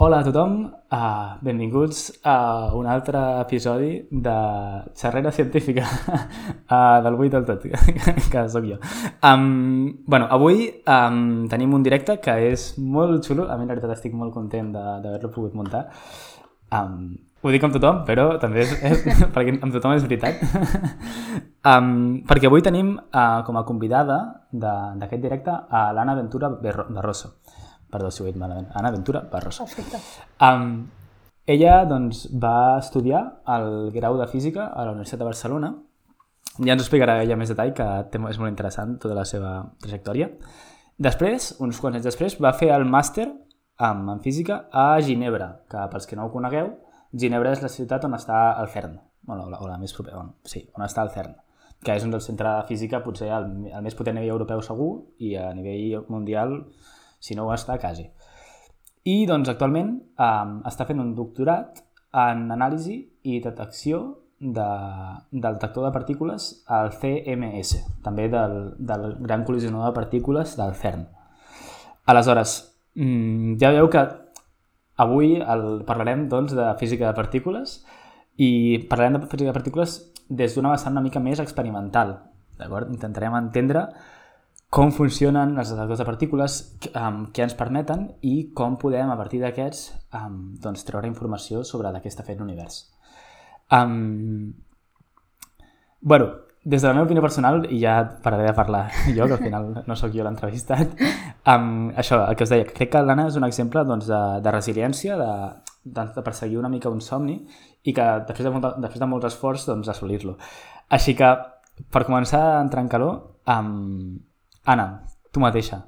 Hola a tothom, uh, benvinguts a un altre episodi de Xerrera Científica uh, del 8 del tot, que sóc jo. Um, bueno, avui um, tenim un directe que és molt xulo, a mi la veritat estic molt content d'haver-lo pogut muntar. Um, ho dic amb tothom, però també és, és perquè amb tothom és veritat. um, perquè avui tenim uh, com a convidada d'aquest directe a l'Anna Ventura Barroso. Perdó si ho he dit malament. Anna Ventura Barroso. Perfecte. Um, ella doncs, va estudiar el grau de Física a la Universitat de Barcelona. Ja ens ho explicarà ella més detall, que és molt interessant tota la seva trajectòria. Després, uns quants anys després, va fer el màster en, en Física a Ginebra, que pels que no ho conegueu, Ginebra és la ciutat on està el CERN, bueno, o, la, o la més propera, on, sí, on està el CERN, que és un del centre de física potser el, el més potent a nivell europeu segur i a nivell mundial si no ho està, quasi. I doncs actualment um, està fent un doctorat en anàlisi i detecció de, del detector de partícules al CMS, també del, del gran col·lisionador de partícules del CERN. Aleshores, mm, ja veieu que avui el, parlarem doncs, de física de partícules i parlarem de física de partícules des d'una vessant una mica més experimental. Intentarem entendre com funcionen els detectors de partícules, um, què ens permeten i com podem, a partir d'aquests, um, doncs, treure informació sobre està fent l'univers. Um, bueno, des de la meva opinió personal, i ja pararé de parlar jo, que al final no sóc jo l'entrevistat, um, això, el que us deia, crec que l'Anna és un exemple doncs, de, de resiliència, de, de, de perseguir una mica un somni i que després de, molt, després de molts esforços doncs, assolir-lo. Així que, per començar a entrar en calor, um, Anna, tu mateixa,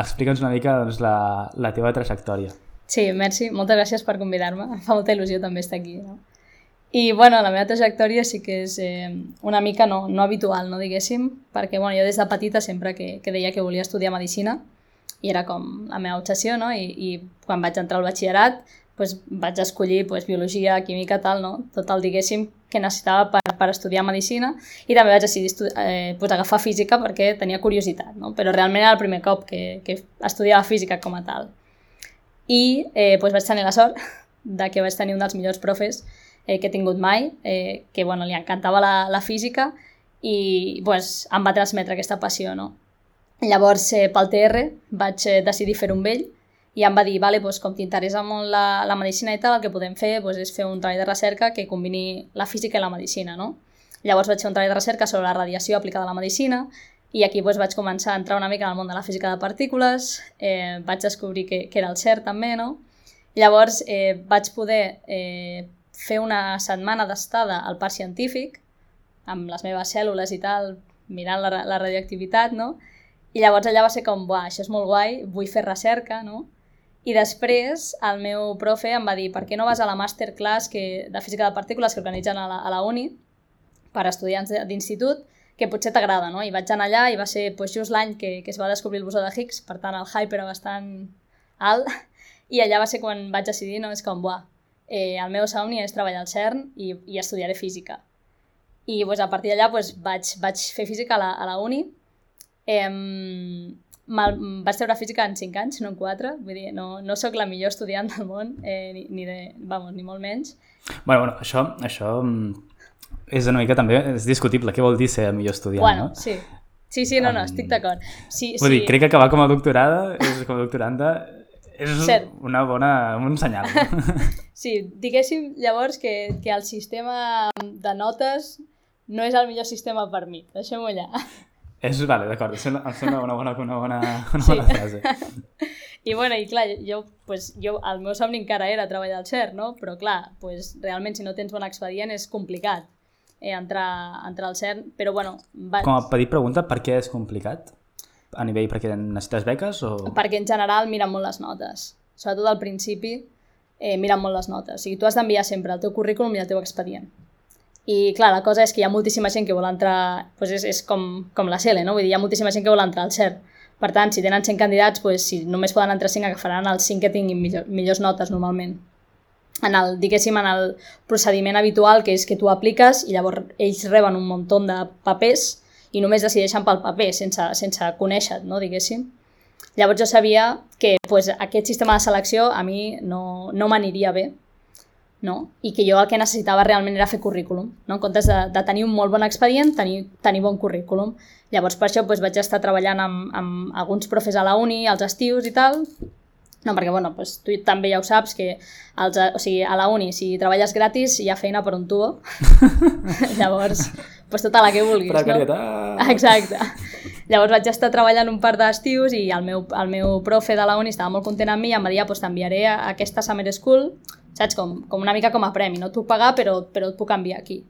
explica'ns una mica doncs, la, la teva trajectòria. Sí, merci, moltes gràcies per convidar-me. Em fa molta il·lusió també estar aquí. No? I bueno, la meva trajectòria sí que és eh, una mica no, no habitual, no diguéssim, perquè bueno, jo des de petita sempre que, que deia que volia estudiar Medicina i era com la meva obsessió, no? I, i quan vaig entrar al batxillerat pues, vaig escollir pues, biologia, química, tal, no? tot el, diguéssim, que necessitava per, per estudiar Medicina i també vaig decidir eh, pues, agafar Física perquè tenia curiositat, no? però realment era el primer cop que, que estudiava Física com a tal. I eh, pues, vaig tenir la sort de que vaig tenir un dels millors profes eh, que he tingut mai, eh, que bueno, li encantava la, la física i pues, em va transmetre aquesta passió. No? Llavors, eh, pel TR, vaig eh, decidir fer un vell i em va dir, vale, doncs, com t'interessa molt la, la medicina i tal, el que podem fer doncs, és fer un treball de recerca que combini la física i la medicina, no? Llavors vaig fer un treball de recerca sobre la radiació aplicada a la medicina i aquí doncs, vaig començar a entrar una mica en el món de la física de partícules, eh, vaig descobrir que, que era el CERN també, no? Llavors eh, vaig poder eh, fer una setmana d'estada al parc científic amb les meves cèl·lules i tal, mirant la, la radioactivitat, no? I llavors allà va ser com, buah, això és molt guai, vull fer recerca, no? I després el meu profe em va dir per què no vas a la masterclass que, de física de partícules que organitzen a la, a la uni per estudiants d'institut, que potser t'agrada, no? I vaig anar allà i va ser pues, just l'any que, que es va descobrir el bosó de Higgs, per tant el hype era bastant alt, i allà va ser quan vaig decidir, no? És com, buah, eh, el meu somni és treballar al CERN i, i estudiaré física. I pues, a partir d'allà pues, vaig, vaig fer física a la, a la uni, eh, mal, vaig treure física en 5 anys, no en 4, vull dir, no, no sóc la millor estudiant del món, eh, ni, ni, de, vamos, ni molt menys. Bueno, bueno això, això mm, és una mica també, és discutible, què vol dir ser el millor estudiant, bueno, no? sí. Sí, sí, no, no, estic d'acord. Sí, vull sí. dir, crec que acabar com a doctorada, és, com a doctoranda, és Cert. una bona, un senyal. sí, diguéssim llavors que, que el sistema de notes no és el millor sistema per mi, deixem-ho allà. És, vale, d'acord, em sembla, em sembla una bona, una bona, una sí. bona frase. I bueno, i clar, jo, pues, jo, el meu somni encara era treballar al CERN, no? Però clar, pues, realment si no tens bon expedient és complicat eh, entrar, entrar al CERN, però bueno... Va... Com a petit pregunta, per què és complicat? A nivell, perquè necessites beques o...? Perquè en general miren molt les notes. Sobretot al principi eh, miren molt les notes. O sigui, tu has d'enviar sempre el teu currículum i el teu expedient. I clar, la cosa és que hi ha moltíssima gent que vol entrar, doncs és, és com, com la CELE, no? Vull dir, hi ha moltíssima gent que vol entrar al CERN. Per tant, si tenen 100 candidats, doncs, si només poden entrar 5, agafaran els 5 que tinguin millor, millors notes normalment. en el, diguéssim, en el procediment habitual, que és que tu apliques i llavors ells reben un munt de papers i només decideixen pel paper, sense, sense conèixer no, diguéssim. Llavors jo sabia que pues, aquest sistema de selecció a mi no, no m'aniria bé, no? i que jo el que necessitava realment era fer currículum, no? en comptes de, de tenir un molt bon expedient, tenir, tenir bon currículum. Llavors per això pues, vaig estar treballant amb, amb alguns profes a la uni, als estius i tal, no, perquè bueno, pues, tu també ja ho saps, que els, o sigui, a la uni, si treballes gratis, hi ha feina per un tubo. Llavors, pues, tota la que vulguis, Precarietat. no? Exacte. Llavors vaig estar treballant un par d'estius i el meu, el meu profe de la uni estava molt content amb mi i em va dir, pues, t'enviaré a aquesta Summer School, saps? Com, com una mica com a premi. No et puc pagar, però, però et puc enviar aquí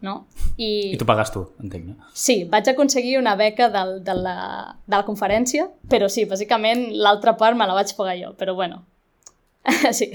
no? I, I tu pagues tu, entenc, no? Sí, vaig aconseguir una beca del, de, la, de la conferència, però sí, bàsicament l'altra part me la vaig pagar jo, però bueno, sí.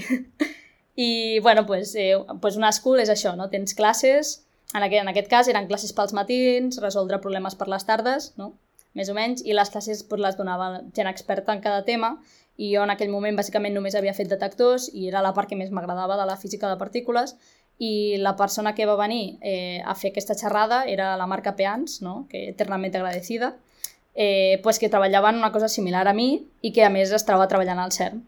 I, bueno, pues, eh, pues una school és això, no? Tens classes, en aquest, en aquest cas eren classes pels matins, resoldre problemes per les tardes, no? més o menys, i les classes pues, les donava gent experta en cada tema, i jo en aquell moment bàsicament només havia fet detectors i era la part que més m'agradava de la física de partícules i la persona que va venir eh, a fer aquesta xerrada era la marca Peans, no? que eternament agradecida, eh, pues que treballava en una cosa similar a mi i que a més estava treballant al CERN.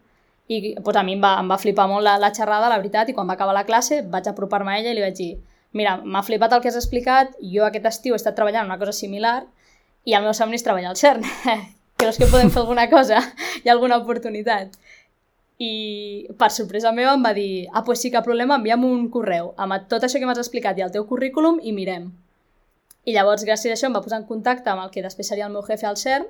I pues, a mi em va, em va flipar molt la, la xerrada, la veritat, i quan va acabar la classe vaig apropar-me a ella i li vaig dir mira, m'ha flipat el que has explicat, jo aquest estiu he estat treballant una cosa similar i el meu somni és treballar al CERN. Creus que podem fer alguna cosa? Hi ha alguna oportunitat? I per sorpresa meva em va dir ah, pues sí, cap problema, envia'm un correu amb tot això que m'has explicat i el teu currículum i mirem. I llavors, gràcies a això, em va posar en contacte amb el que després seria el meu jefe al CERN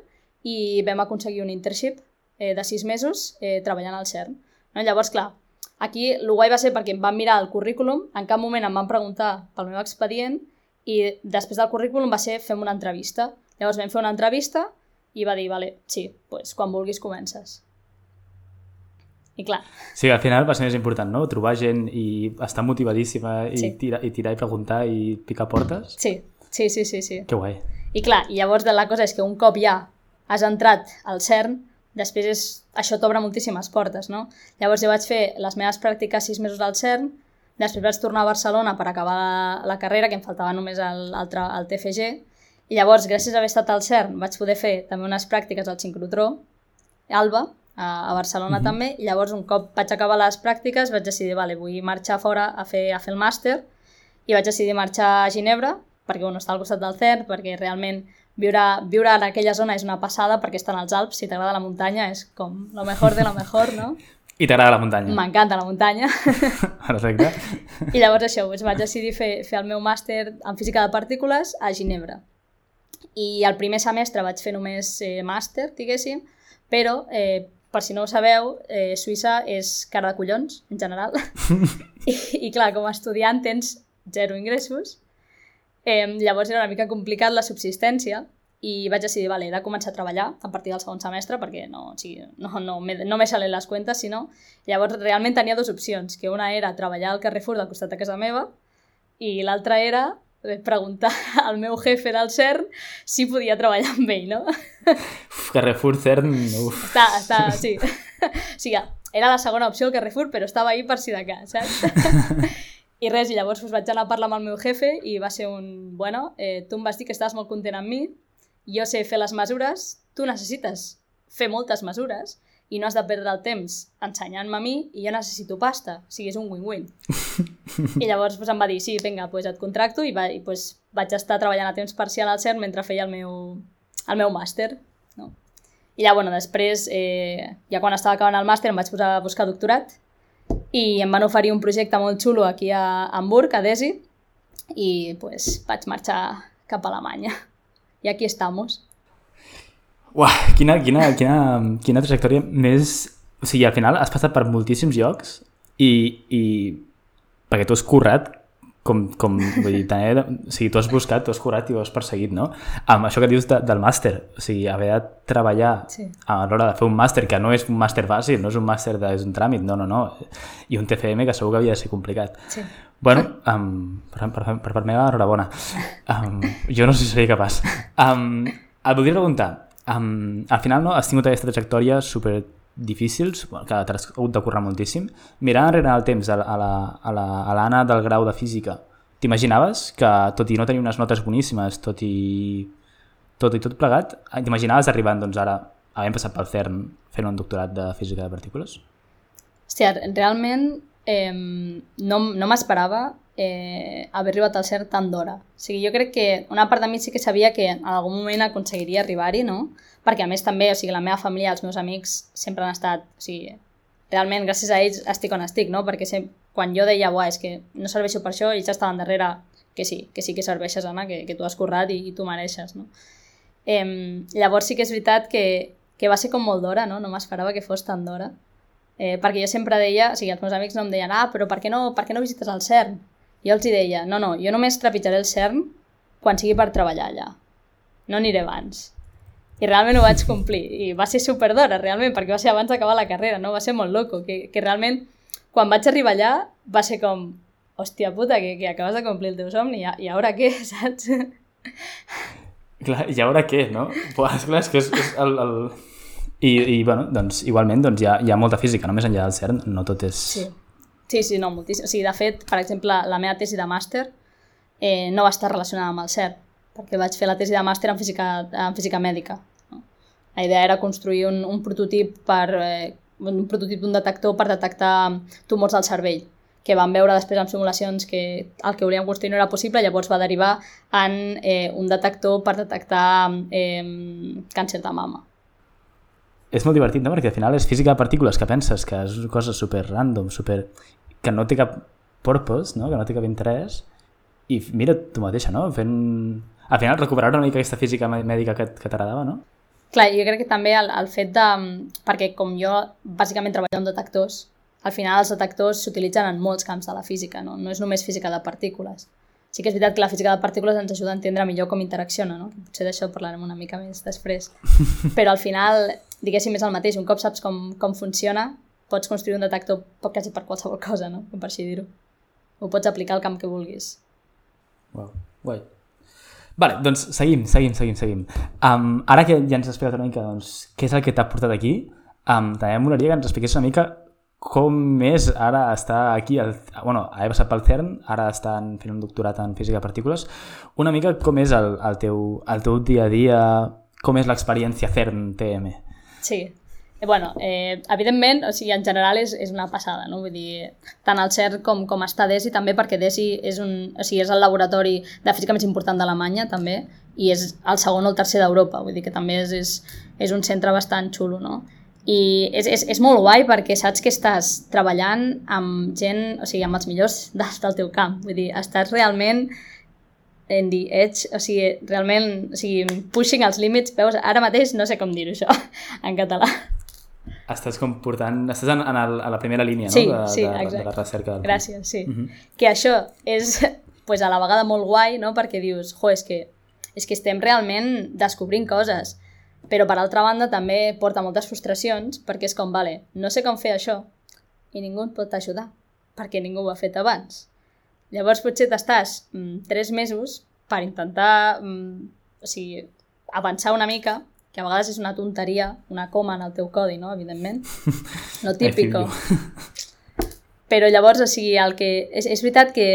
i vam aconseguir un internship eh, de sis mesos eh, treballant al CERN. No? Llavors, clar, aquí el guai va ser perquè em van mirar el currículum, en cap moment em van preguntar pel meu expedient i després del currículum va ser fem una entrevista. Llavors vam fer una entrevista i va dir, vale, sí, pues, quan vulguis comences. I clar... Sí, al final va ser més important, no? Trobar gent i estar motivadíssima i, Sí. tirar, i tirar i preguntar i picar portes. Sí, sí, sí, sí. sí. Que guai. I clar, i llavors la cosa és que un cop ja has entrat al CERN, després és, això t'obre moltíssimes portes, no? Llavors jo vaig fer les meves pràctiques sis mesos al CERN, després vaig tornar a Barcelona per acabar la, la carrera, que em faltava només el, el, el TFG, i llavors, gràcies a haver estat al CERN, vaig poder fer també unes pràctiques al sincrotró, Alba, a, Barcelona també, i llavors un cop vaig acabar les pràctiques vaig decidir, vale, vull marxar fora a fer, a fer el màster, i vaig decidir marxar a Ginebra, perquè bueno, està al costat del CERN, perquè realment viure, viure en aquella zona és una passada, perquè estan als Alps, si t'agrada la muntanya és com lo mejor de lo mejor, no? I t'agrada la muntanya. M'encanta la muntanya. Perfecte. I llavors això, doncs vaig decidir fer, fer el meu màster en física de partícules a Ginebra. I el primer semestre vaig fer només eh, màster, diguéssim, però, eh, per si no ho sabeu, eh, Suïssa és cara de collons, en general. I, I clar, com a estudiant tens zero ingressos, eh, llavors era una mica complicat la subsistència i vaig decidir, vale, he de començar a treballar a partir del segon semestre perquè no, o sigui, no, no, m'he- no m'he salit les comptes, sinó... Llavors realment tenia dues opcions, que una era treballar al Carrefour del costat de casa meva i l'altra era eh, preguntar al meu jefe del CERN si podia treballar amb ell, no? Uf, Carrefour, CERN... Uf. Està, està, sí. o sigui, era la segona opció el Carrefour, però estava ahí per si de cas, saps? I res, i llavors doncs, vaig anar a parlar amb el meu jefe i va ser un... Bueno, eh, tu em vas dir que estaves molt content amb mi, jo sé fer les mesures, tu necessites fer moltes mesures i no has de perdre el temps ensenyant-me a mi i jo necessito pasta, o sigui, és un win-win. I llavors doncs, em va dir, sí, vinga, doncs et contracto i, va, i doncs, vaig estar treballant a temps parcial al CERN mentre feia el meu, el meu màster. No? I ja, bueno, després, eh, ja quan estava acabant el màster em vaig posar a buscar doctorat i em van oferir un projecte molt xulo aquí a Hamburg, a DESI, i pues, vaig marxar cap a Alemanya. I aquí estamos. Uah, quina, quina, quina, quina trajectòria més... O sigui, al final has passat per moltíssims llocs i, i perquè tu has currat com, com vull dir, també, o sigui, tu has buscat, tu has currat i ho has perseguit, no? Amb això que dius de, del màster, o sigui, haver de treballar Sí. a l'hora de fer un màster, que no és un màster fàcil, no és un màster de, és un tràmit, no, no, no, i un TFM que segur que havia de ser complicat. Sí. Bueno, um, per, per, per part meva, enhorabona. Um, jo no sé si seria capaç. Um, et voldria preguntar, um, al final no, has tingut aquesta trajectòria super difícils, que t'has hagut de currar moltíssim. Mirant enrere el temps a, l'Anna la, la, del grau de física, t'imaginaves que, tot i no tenir unes notes boníssimes, tot i tot i tot plegat, t'imaginaves arribant doncs, ara, havent passat pel CERN, fent un doctorat de física de partícules? Hòstia, realment eh, no, no m'esperava eh, haver arribat al CERN tan d'hora. O sigui, jo crec que una part de mi sí que sabia que en algun moment aconseguiria arribar-hi, no? Perquè a més també, o sigui, la meva família, els meus amics sempre han estat, o sigui, realment gràcies a ells estic on estic, no? Perquè sempre, quan jo deia, buah, és que no serveixo per això, ells estaven darrere que sí, que sí que serveixes, Anna, que, que tu has currat i, i tu mereixes, no? Eh, llavors sí que és veritat que, que va ser com molt d'hora, no? No m'esperava que fos tan d'hora. Eh, perquè jo sempre deia, o sigui, els meus amics no em deien, ah, però per què no, per què no visites el CERN? Jo els hi deia, no, no, jo només trepitjaré el CERN quan sigui per treballar allà. No aniré abans. I realment ho vaig complir. I va ser super d'hora, realment, perquè va ser abans d'acabar la carrera, no? Va ser molt loco. Que, que realment, quan vaig arribar allà, va ser com, hòstia puta, que, que acabes de complir el teu somni, i, i ara què, saps? Clar, i ara què, no? Pues, clar, és que és, és el, el... I, i bueno, doncs, igualment doncs, hi, ha, hi ha molta física, només enllà del CERN, no tot és... Sí. Sí, sí, no, moltíssim. O sigui, de fet, per exemple, la meva tesi de màster eh, no va estar relacionada amb el CERN, perquè vaig fer la tesi de màster en física, en física mèdica. No? La idea era construir un, un prototip per eh, un prototip d'un detector per detectar tumors del cervell que van veure després en simulacions que el que volíem construir no era possible, llavors va derivar en eh, un detector per detectar eh, càncer de mama és molt divertit, no? Perquè al final és física de partícules que penses que és una cosa super random, super... que no té cap purpose, no? que no té cap interès, i mira tu mateixa, no? Fent... Al final recuperar una mica aquesta física mèdica que, que t'agradava, no? Clar, jo crec que també el, el fet de... Perquè com jo bàsicament treballo amb detectors, al final els detectors s'utilitzen en molts camps de la física, no? No és només física de partícules. Sí que és veritat que la física de partícules ens ajuda a entendre millor com interacciona, no? Potser d'això parlarem una mica més després. Però al final diguéssim, és el mateix. Un cop saps com, com funciona, pots construir un detector quasi per qualsevol cosa, no? Per així dir-ho. Ho pots aplicar al camp que vulguis. Wow, guai. Vale, doncs seguim, seguim, seguim, seguim. Um, ara que ja ens has explicat una mica doncs, què és el que t'ha portat aquí, um, també m'agradaria que ens expliqués una mica com és ara estar aquí, al, bueno, ha passat pel CERN, ara estan fent un doctorat en física de partícules, una mica com és el, el, teu, el teu dia a dia, com és l'experiència CERN-TM? Sí. Eh, bueno, eh, evidentment, o sigui, en general és, és una passada, no? Vull dir, tant el CERN com, com està DESI, també perquè DESI és, un, o sigui, és el laboratori de física més important d'Alemanya, també, i és el segon o el tercer d'Europa, vull dir que també és, és, és un centre bastant xulo, no? I és, és, és molt guai perquè saps que estàs treballant amb gent, o sigui, amb els millors del, del teu camp, vull dir, estàs realment en the edge, o sigui, realment, o sigui, pushing els límits, veus, ara mateix no sé com dir-ho això en català. Estàs com portant, estàs en, en el, a la primera línia, sí, no? De, sí, de, exacte. de la recerca. Del Gràcies, sí. Uh mhm. -huh. Que això és, pues, a la vegada molt guai, no? Perquè dius, jo, és que, és que estem realment descobrint coses, però per altra banda també porta moltes frustracions, perquè és com, vale, no sé com fer això, i ningú et pot ajudar, perquè ningú ho ha fet abans. Llavors potser t'estàs mm, tres mesos per intentar mm, o sigui, avançar una mica, que a vegades és una tonteria, una coma en el teu codi, no? evidentment, no típico. Però llavors, o sigui, el que... És, és veritat que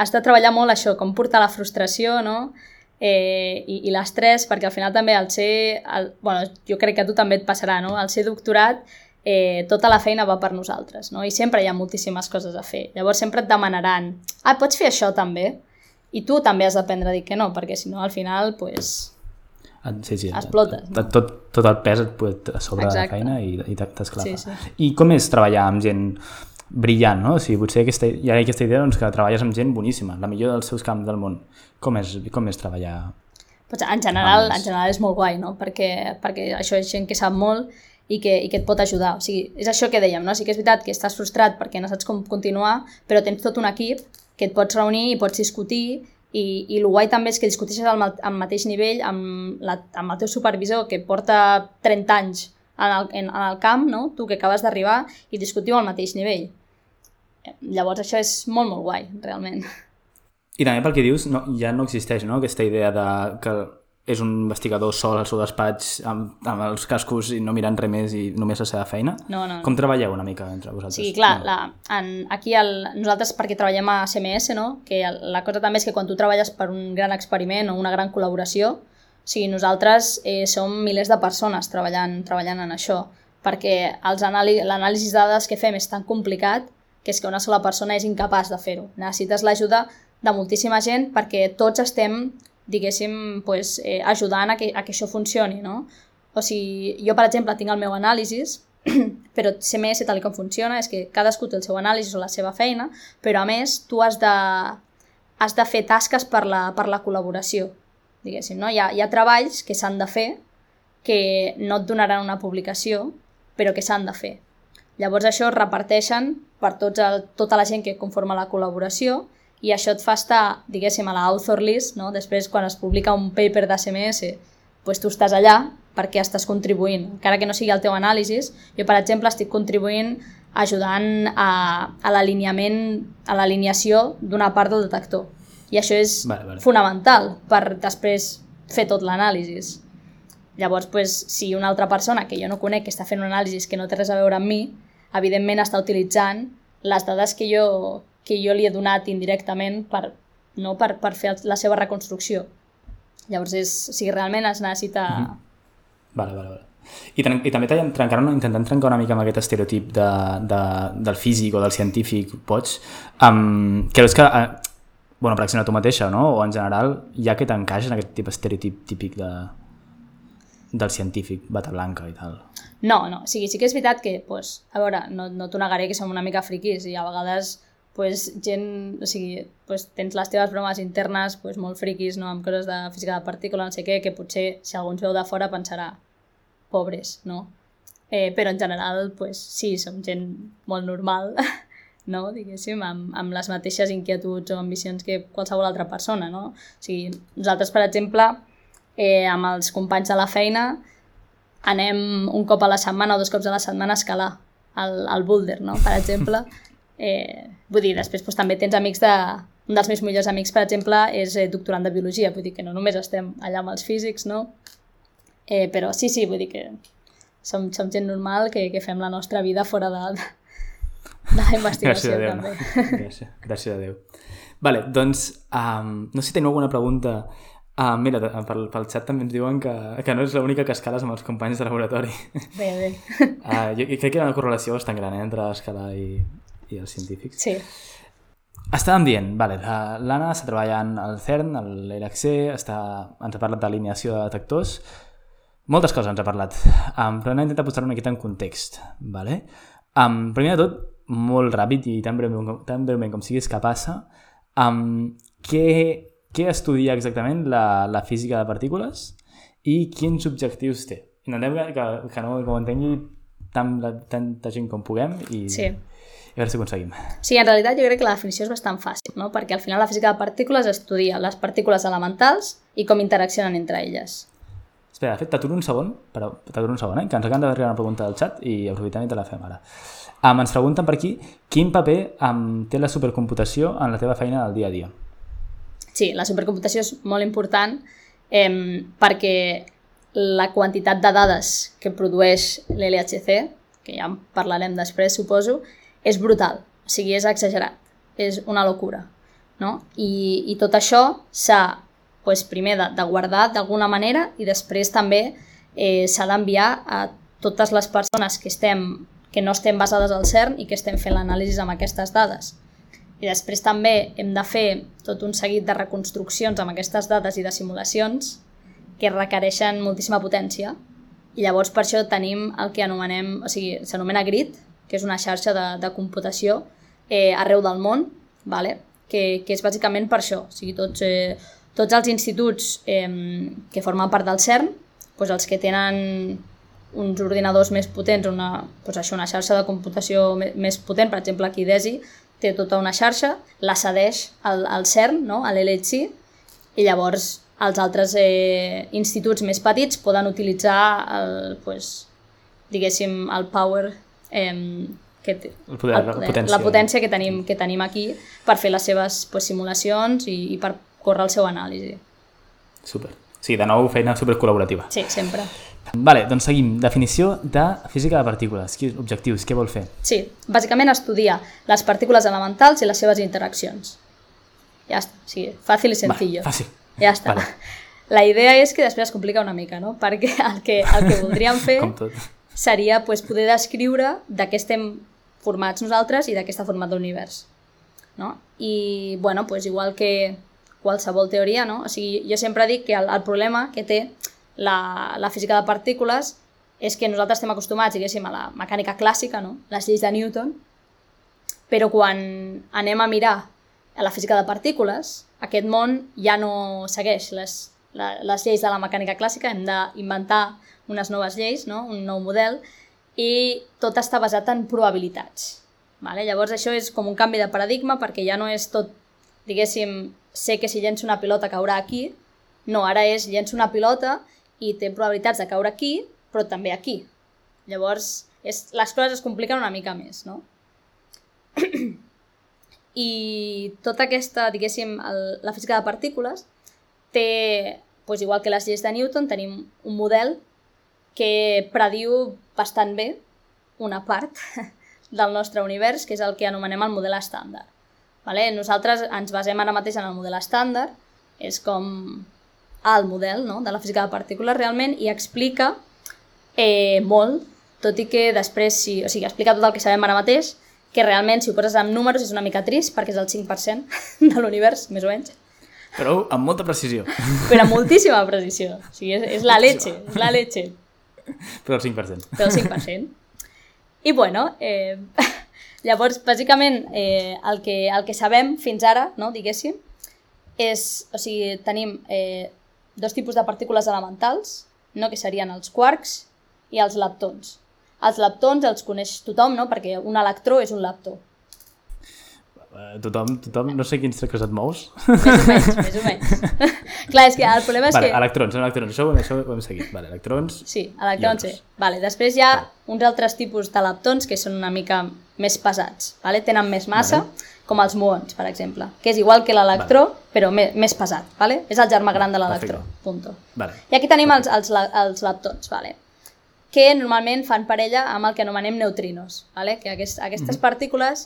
has de treballar molt això, com portar la frustració, no? Eh, i, i l'estrès, perquè al final també al ser... El, bueno, jo crec que a tu també et passarà, no? Al ser doctorat eh, tota la feina va per nosaltres, no? I sempre hi ha moltíssimes coses a fer. Llavors sempre et demanaran, ah, pots fer això també? I tu també has d'aprendre a dir que no, perquè si no al final, pues, sí, sí, explotes. No? Tot, tot el pes et pot sobre Exacte. la feina i, i t'esclapa. Sí, sí. I com és treballar amb gent brillant, no? O sigui, potser aquesta, hi ha aquesta idea doncs, que treballes amb gent boníssima, la millor dels seus camps del món. Com és, com és treballar Pues en general, en general és molt guai, no? Perquè, perquè això és gent que sap molt i que, i que et pot ajudar. O sigui, és això que dèiem, no? Sí que és veritat que estàs frustrat perquè no saps com continuar, però tens tot un equip que et pots reunir i pots discutir i, i el guai també és que discuteixes al, al mateix nivell amb, la, amb el teu supervisor que porta 30 anys en el, en, en el camp, no? tu que acabes d'arribar, i discutiu al mateix nivell. Llavors això és molt, molt guai, realment. I també pel que dius, no, ja no existeix no? aquesta idea de que és un investigador sol al seu despatx amb, amb els cascos i no mirant res més i només la seva feina? No, no. Com treballeu una mica entre vosaltres? Sí, clar, no. la, en, aquí el, nosaltres perquè treballem a CMS, no? que el, la cosa també és que quan tu treballes per un gran experiment o una gran col·laboració, o sigui, nosaltres eh, som milers de persones treballant, treballant en això, perquè l'anàlisi de dades que fem és tan complicat que és que una sola persona és incapaç de fer-ho. Necessites l'ajuda de moltíssima gent perquè tots estem diguéssim, pues, eh, ajudant a que, a que això funcioni, no? O sigui, jo, per exemple, tinc el meu anàlisi, però CMS, tal com funciona, és que cadascú té el seu anàlisi o la seva feina, però a més tu has de, has de fer tasques per la, per la col·laboració, diguéssim, no? Hi ha, hi ha treballs que s'han de fer que no et donaran una publicació, però que s'han de fer. Llavors això es reparteixen per tots el, tota la gent que conforma la col·laboració i això et fa estar, diguéssim, a la author list, no? després quan es publica un paper d'ACMS, pues tu estàs allà perquè estàs contribuint, encara que no sigui el teu anàlisi. Jo, per exemple, estic contribuint ajudant a, a l'alineament, a l'alineació d'una part del detector. I això és vale, vale. fonamental per després fer tot l'anàlisi. Llavors, pues, si una altra persona que jo no conec que està fent un anàlisi que no té res a veure amb mi, evidentment està utilitzant les dades que jo, que jo li he donat indirectament per, no, per, per fer la seva reconstrucció. Llavors, és, o sigui, realment es necessita... Mm -hmm. Vale, vale, vale. I, I també trencar, intentant trencar una mica amb aquest estereotip de, de, del físic o del científic, pots? Um, creus que, uh, bueno, per exemple, tu mateixa, no? o en general, hi ha aquest encaix en aquest tipus estereotip típic de, del científic, bata blanca i tal? No, no, o sigui, sí que és veritat que, pues, a veure, no, no t'ho negaré que som una mica friquis i a vegades pues, gent, o sigui, pues, tens les teves bromes internes pues, molt friquis no? amb coses de física de partícula, no sé què, que potser si algú ens veu de fora pensarà pobres, no? Eh, però en general, pues, sí, som gent molt normal, no? diguéssim, amb, amb les mateixes inquietuds o ambicions que qualsevol altra persona. No? O sigui, nosaltres, per exemple, eh, amb els companys de la feina anem un cop a la setmana o dos cops a la setmana a escalar al, al boulder, no? per exemple, Eh, vull dir, després doncs, també tens amics de... Un dels meus millors amics, per exemple, és eh, doctorant de Biologia, vull dir que no només estem allà amb els físics, no? Eh, però sí, sí, vull dir que som, som gent normal que, que fem la nostra vida fora de, de la investigació, gràcies a Déu, també. No? Gràcies, gràcies a Déu. Vale, doncs, um, no sé si teniu alguna pregunta Ah, mira, pel, pel xat també ens diuen que, que no és l'única que escales amb els companys de laboratori. Bé, bé. Uh, jo crec que hi ha una correlació bastant gran eh, entre escalar i, i els científics. Sí. Estàvem dient, vale, l'Anna està treballant al CERN, a l'ERAC-C, està, ens ha parlat d'alineació de detectors, moltes coses ens ha parlat, um, però anem a intentar posar una miqueta en context. Vale? Um, primer de tot, molt ràpid i tan breument, tan breument com siguis capaç, um, què, què estudia exactament la, la física de partícules i quins objectius té? Intentem que, que, que no que ho entengui tant, tanta gent com puguem i, sí a veure si aconseguim. Sí, en realitat jo crec que la definició és bastant fàcil, no? perquè al final la física de partícules estudia les partícules elementals i com interaccionen entre elles. Espera, de fet, t'aturo un segon, però t'aturo un segon, eh? que ens acaben d'arribar una pregunta del xat i aprofitem i te la fem ara. Um, ens pregunten per aquí, quin paper um, té la supercomputació en la teva feina del dia a dia? Sí, la supercomputació és molt important eh, perquè la quantitat de dades que produeix l'LHC, que ja en parlarem després, suposo, és brutal, o sigui, és exagerat, és una locura, no? I, i tot això s'ha, pues, primer, de, de guardar d'alguna manera i després també eh, s'ha d'enviar a totes les persones que, estem, que no estem basades al CERN i que estem fent l'anàlisi amb aquestes dades. I després també hem de fer tot un seguit de reconstruccions amb aquestes dades i de simulacions que requereixen moltíssima potència. I llavors per això tenim el que anomenem, o sigui, s'anomena GRID, que és una xarxa de, de computació eh, arreu del món, vale? que, que és bàsicament per això. O sigui, tots, eh, tots els instituts eh, que formen part del CERN, doncs els que tenen uns ordinadors més potents, una, doncs això, una xarxa de computació més potent, per exemple aquí DESI té tota una xarxa, la cedeix al, al CERN, no? a l'LHC, i llavors els altres eh, instituts més petits poden utilitzar el, pues, diguéssim, el power eh, que té, el poder, el poder, la, potència. la potència que tenim, que tenim aquí per fer les seves pues, simulacions i, i per córrer el seu anàlisi. Super. Sí, de nou, feina supercol·laborativa. Sí, sempre. Vale, doncs seguim. Definició de física de partícules. Quins objectius? Què vol fer? Sí, bàsicament estudia les partícules elementals i les seves interaccions. Ja està, sí, fàcil i sencillo. Vale, fàcil. Ja està. Vale. La idea és que després es complica una mica, no? Perquè el que, el que voldríem fer Com tot. Seria pues, poder descriure de què estem formats nosaltres i què està format l'univers. No? I, bueno, pues, igual que qualsevol teoria, no? o sigui, jo sempre dic que el, el problema que té la, la física de partícules és que nosaltres estem acostumats, diguéssim, a la mecànica clàssica, no? les lleis de Newton, però quan anem a mirar a la física de partícules, aquest món ja no segueix les, les lleis de la mecànica clàssica, hem d'inventar unes noves lleis, no? un nou model, i tot està basat en probabilitats. Vale? Llavors això és com un canvi de paradigma perquè ja no és tot, diguéssim, sé que si llenço una pilota caurà aquí, no, ara és llenço una pilota i té probabilitats de caure aquí, però també aquí. Llavors, és, les coses es compliquen una mica més, no? I tota aquesta, diguéssim, el, la física de partícules té, doncs igual que les lleis de Newton, tenim un model que prediu bastant bé una part del nostre univers, que és el que anomenem el model estàndard. Vale? Nosaltres ens basem ara mateix en el model estàndard, és com el model no? de la física de partícules realment i explica eh, molt, tot i que després, si, o sigui, explica tot el que sabem ara mateix, que realment si ho poses amb números és una mica trist perquè és el 5% de l'univers, més o menys, Però amb molta precisió. però amb moltíssima precisió. O sigui, és, és la leche, és la leche. Però el 5%. però el 5%. I bueno, eh, llavors, bàsicament, eh, el, que, el que sabem fins ara, no, diguéssim, és, o sigui, tenim eh, dos tipus de partícules elementals, no, que serien els quarks i els leptons. Els leptons els coneix tothom, no?, perquè un electró és un leptó. Eh, Tothom, tothom, no sé quins tractes et mous. Més o menys, més o menys. Clar, és que el problema és Vale, que... electrons, electrons, això, ho- això ho hem seguit. Vale, electrons, Sí, electrons, sí. Vale. Després hi ha uns altres tipus de leptons que són una mica més pesats. Vale? Tenen més massa, Vale. com els muons, per exemple, que és igual que l'electró, però més, més pesat. Vale? És el germà gran de l'electró. Perfecte. Punto. vale. I aquí tenim els, els, le- els leptons, vale? que normalment fan parella amb el que anomenem neutrinos. Vale? Que aquest, aquestes Mhm. partícules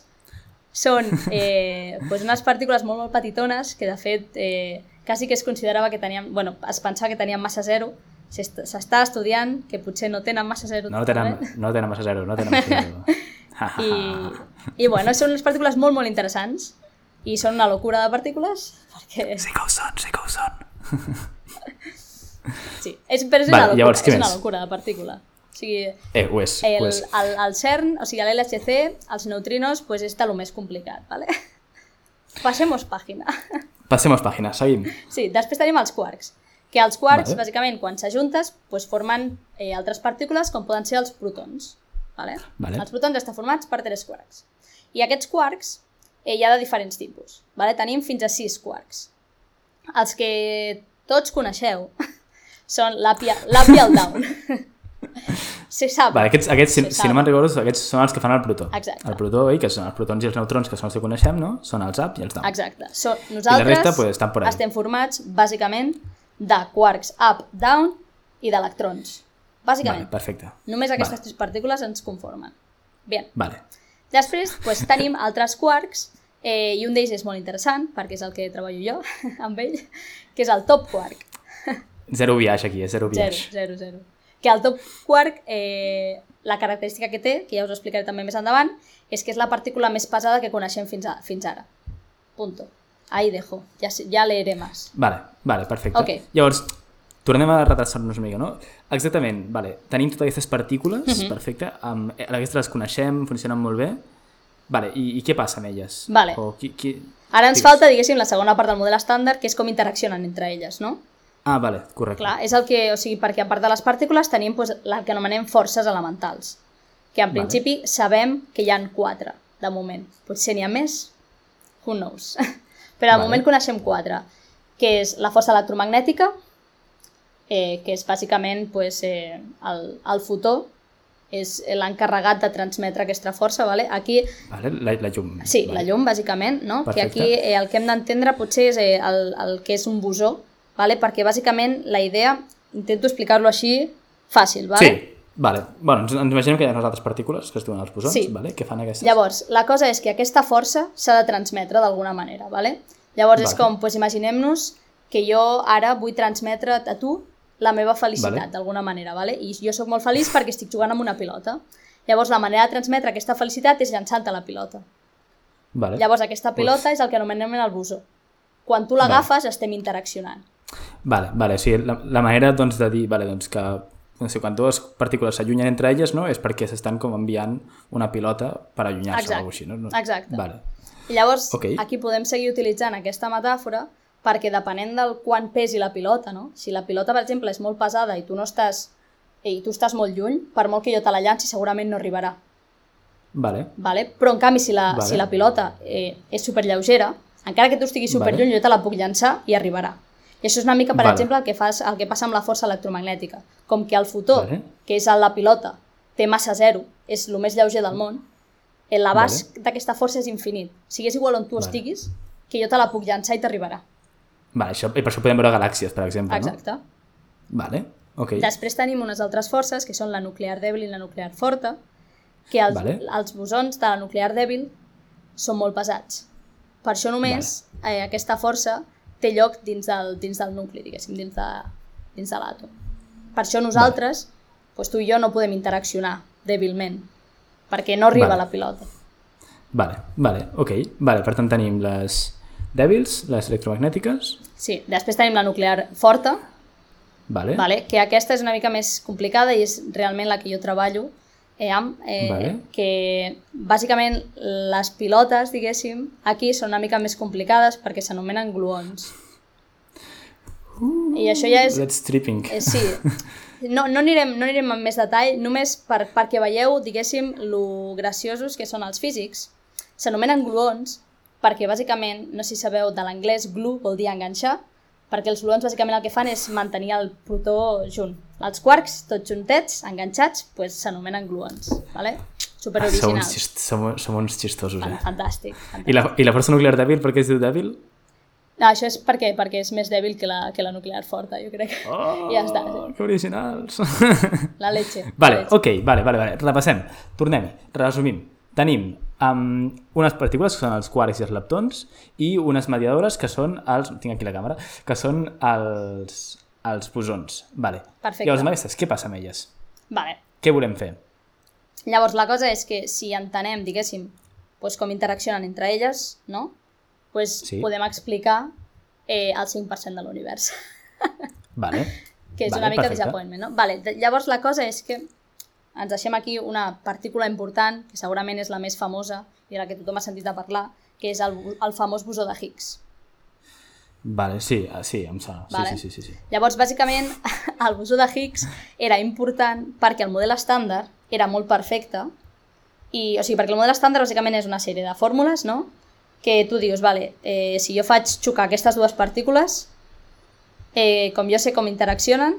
són eh, pues unes partícules molt, molt petitones que de fet eh, quasi que es considerava que tenien, bueno, es pensava que tenien massa zero, S'est- s'està estudiant que potser no tenen massa zero No tenen, no tenen massa zero, no tenen massa zero. I, i bueno, són unes partícules molt, molt interessants i són una locura de partícules perquè Sí que ho són, sí que ho són. sí, és, però és Vale, una locura, llavors, és una locura de partícula. O sigui, Eh, ho és, el, ho és. el, el CERN, o sigui, l'LHC, els neutrinos, pues és de lo més complicat, ¿vale? Passemos pàgina. Passemos pàgina, seguim. Sí, després tenim els quarks, que els quarks, Vale. bàsicament, quan s'ajuntes, pues, formen eh, altres partícules com poden ser els protons. Vale? Vale. Els protons estan formats per tres quarks. I aquests quarks eh, hi ha de diferents tipus. Vale? Tenim fins a sis quarks. Els que tots coneixeu són l'up i el down. Se sap. Vale, aquests, aquests si, si no me'n recordo, aquests són els que fan el protó. Exacte. El protó, oi, que són els protons i els neutrons, que són els que coneixem, no? Són els up i els down. Exacte. So, nosaltres resta, pues, estan por ahí. estem formats, bàsicament, de quarks up, down i d'electrons. Vale, Bàsicament. perfecte. Només aquestes Vale. tres partícules ens conformen. Bien. Vale. Després pues, tenim altres quarks eh, i un d'ells és molt interessant perquè és el que treballo jo amb ell, que és el top quark. Zero viatge aquí, eh? zero Zero, viatge. zero, zero. Que el top quark, eh, la característica que té, que ja us ho explicaré també més endavant, és que és la partícula més pesada que coneixem fins, a, fins ara. Punto. Ahí dejo. Ja, ja leeré más. Vale, vale, perfecte. Ok. Llavors, tornem a retrasar-nos una mica, no? Exactament, vale. Tenim totes aquestes partícules, Mhm. perfecte, amb, eh, aquestes les coneixem, funcionen molt bé. Vale, i, i què passa amb elles? Vale. O qui, qui... Ara ens Digues. falta, diguéssim, la segona part del model estàndard, que és com interaccionen entre elles, no? Ah, vale, correcte. Clar, és el que, o sigui, perquè a part de les partícules tenim doncs, el que anomenem forces elementals, que en Vale. principi sabem que hi han quatre, de moment. Potser n'hi ha més, who knows. Però de Vale. moment coneixem quatre, que és la força electromagnètica, eh, que és bàsicament pues, eh, el, el fotó, és l'encarregat de transmetre aquesta força, vale? aquí Vale, la, la llum. Sí, vale. la llum, bàsicament, no? Perfecte. que aquí eh, el que hem d'entendre potser és eh, el, el que és un bosó, vale? perquè bàsicament la idea, intento explicar-lo així fàcil, vale? Sí, vale. Bueno, ens, ens imaginem que hi ha unes altres partícules que es diuen els bosons, Sí. vale? que fan aquestes... Llavors, la cosa és que aquesta força s'ha de transmetre d'alguna manera, vale? Llavors és Vale. com, doncs imaginem-nos que jo ara vull transmetre a tu la meva felicitat, Vale. d'alguna manera, vale? i jo sóc molt feliç perquè estic jugant amb una pilota. Llavors, la manera de transmetre aquesta felicitat és llançant-te la pilota. Vale. Llavors, aquesta pilota és el que anomenem el bosó. Quan tu l'agafes, estem interaccionant. Vale, vale, o sigui, la, la manera doncs, de dir vale, doncs, que no sé, quan dues partícules s'allunyen entre elles no, és perquè s'estan com enviant una pilota per allunyar-se o alguna així. No? no? exacte. Vale. I llavors, Ok. aquí podem seguir utilitzant aquesta metàfora perquè depenent del quant pesi la pilota, no? si la pilota, per exemple, és molt pesada i tu no estàs i tu estàs molt lluny, per molt que jo te la llanci segurament no arribarà. Vale. Vale? Però en canvi, si la, Vale. si la pilota eh, és superlleugera, encara que tu estiguis superlluny, Vale. jo te la puc llançar i arribarà. I això és una mica, per Vale. exemple, el que, fas, el que passa amb la força electromagnètica. Com que el fotó, Vale. que és la pilota, té massa zero, és el més lleuger del món, eh, l'abast d'aquesta força és infinit. O sigui, és igual on tu Vale. estiguis, que jo te la puc llançar i t'arribarà. Vale, això, i per això podem veure galàxies, per exemple, Exacte. no? Vale, ok. Després tenim unes altres forces, que són la nuclear dèbil i la nuclear forta, que els, Vale. els bosons de la nuclear dèbil són molt pesats. Per això només eh, aquesta força té lloc dins del, dins del nucli, diguéssim, dins de, dins de l'àtom. Per això nosaltres, doncs tu i jo no podem interaccionar dèbilment, perquè no arriba Vale. la pilota. Vale, vale, ok. Vale, per tant tenim les dèbils, les electromagnètiques, Sí, després tenim la nuclear forta, vale, vale? que aquesta és una mica més complicada i és realment la que jo treballo amb, eh, Vale. que bàsicament les pilotes, diguéssim, aquí són una mica més complicades perquè s'anomenen gluons. I això ja és... let's tripping. Eh, sí, no, no, anirem, no anirem en més detall, només per, perquè veieu, diguéssim, lo graciosos que són els físics. S'anomenen gluons perquè, bàsicament, no sé si sabeu, de l'anglès glue vol dir enganxar, perquè els gluons, bàsicament, el que fan és mantenir el protó junt. Els quarks, tots juntets, enganxats, pues, s'anomenen gluons, ¿vale? Super Ah, som, uns som, som uns xistosos, eh? Fantàstic. fantàstic. I la, I la força nuclear dèbil, per què es diu dèbil? No, això és perquè, perquè és més dèbil que la, que la nuclear forta, jo crec. Oh, Ja està, sí. que originals. La leche. vale, la leche. ok, vale, vale, vale. Repassem, tornem, resumim. Tenim um, unes partícules que són els quarks i els leptons i unes mediadores que són els... Tinc aquí la càmera. Que són els, els bosons. Vale. Perfecte. Llavors, amb aquestes, què passa amb elles? Vale. Què volem fer? Llavors, la cosa és que si entenem, diguéssim, doncs com interaccionen entre elles, no? Pues Sí. podem explicar eh, el 5% de l'univers, Vale. que és Vale, una mica perfecte. disappointment, no? Vale, de- llavors la cosa és que ens deixem aquí una partícula important, que segurament és la més famosa i la que tothom ha sentit a parlar, que és el, el famós bosó de Higgs. Vale, sí, ah, sí, em sona. Sí, Vale. sí, sí, sí, sí. Llavors, bàsicament, el bosó de Higgs era important perquè el model estàndard era molt perfecte i, o sigui, perquè el model estàndard bàsicament és una sèrie de fórmules, no? Que tu dius, vale, eh, si jo faig xocar aquestes dues partícules, eh, com jo sé com interaccionen,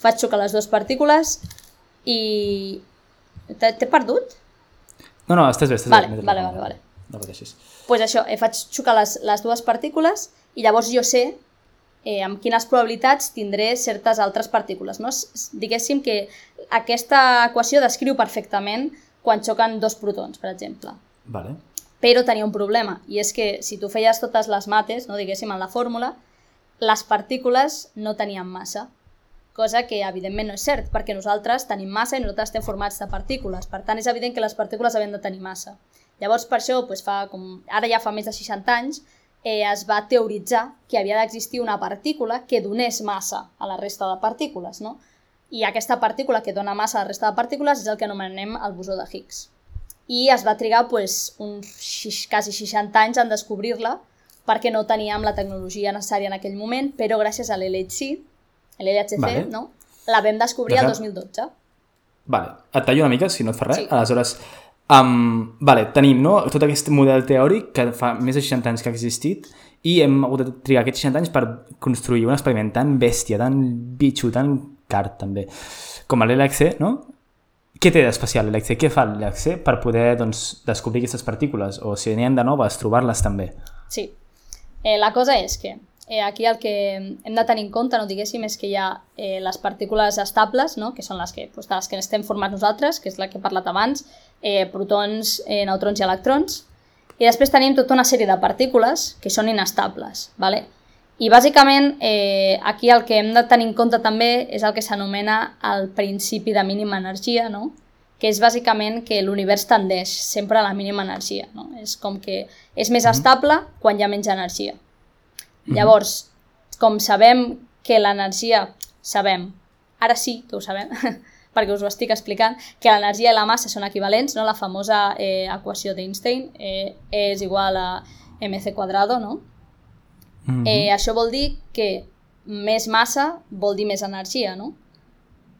faig xocar les dues partícules i... T'he perdut? No, no, estàs bé, estàs Vale, bé. vale, vale, vale. No pateixis. pues això, eh, faig xocar les, les dues partícules i llavors jo sé eh, amb quines probabilitats tindré certes altres partícules. No? Diguéssim que aquesta equació descriu perfectament quan xoquen dos protons, per exemple. Vale. Però tenia un problema, i és que si tu feies totes les mates, no, diguéssim, en la fórmula, les partícules no tenien massa, cosa que evidentment no és cert, perquè nosaltres tenim massa i nosaltres estem formats de partícules, per tant és evident que les partícules havien de tenir massa. Llavors per això, doncs, fa com, ara ja fa més de 60 anys, eh, es va teoritzar que havia d'existir una partícula que donés massa a la resta de partícules, no? I aquesta partícula que dona massa a la resta de partícules és el que anomenem el bosó de Higgs. I es va trigar pues, uns xix- quasi 60 anys en descobrir-la perquè no teníem la tecnologia necessària en aquell moment, però gràcies a l'LHC, l'LHC, Vale. no? la vam descobrir el D'acord. 2012. Vale, et tallo una mica, si no et fa res. Sí. Aleshores, um, vale, tenim no, tot aquest model teòric que fa més de 60 anys que ha existit i hem hagut de trigar aquests 60 anys per construir un experiment tan bèstia, tan bitxo, tan car també, com l'LHC, no? Què té d'especial l'LHC? Què fa l'LHC per poder doncs, descobrir aquestes partícules? O si n'hi ha de noves, trobar-les també. Sí. Eh, la cosa és que eh, aquí el que hem de tenir en compte, no diguéssim, és que hi ha eh, les partícules estables, no? que són les que, doncs, les que estem formats nosaltres, que és la que he parlat abans, eh, protons, eh, neutrons i electrons, i després tenim tota una sèrie de partícules que són inestables. ¿vale? I bàsicament eh, aquí el que hem de tenir en compte també és el que s'anomena el principi de mínima energia, no? que és bàsicament que l'univers tendeix sempre a la mínima energia. No? És com que és més estable quan hi ha menys energia. Llavors, com sabem que l'energia, sabem, ara sí que ho sabem, perquè us ho estic explicant, que l'energia i la massa són equivalents, no? la famosa eh, equació d'Einstein, eh, és igual a mc quadrado, no? Mhm. Eh, això vol dir que més massa vol dir més energia, no?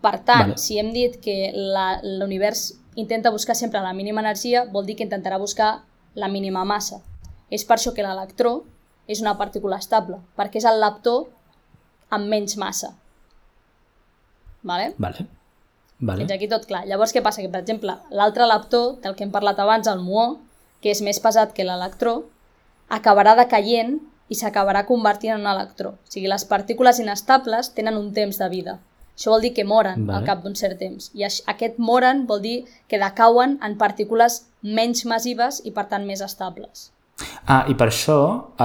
Per tant, Vale. si hem dit que l'univers intenta buscar sempre la mínima energia, vol dir que intentarà buscar la mínima massa. És per això que l'electró és una partícula estable, perquè és el leptó amb menys massa. Vale? Vale. Vale. Fins aquí tot clar. Llavors, què passa? Que, per exemple, l'altre leptó, del que hem parlat abans, el muó, que és més pesat que l'electró, acabarà decaient i s'acabarà convertint en un electró. O sigui, les partícules inestables tenen un temps de vida. Això vol dir que moren Vale. al cap d'un cert temps. I aquest moren vol dir que decauen en partícules menys massives i, per tant, més estables. Ah, i per això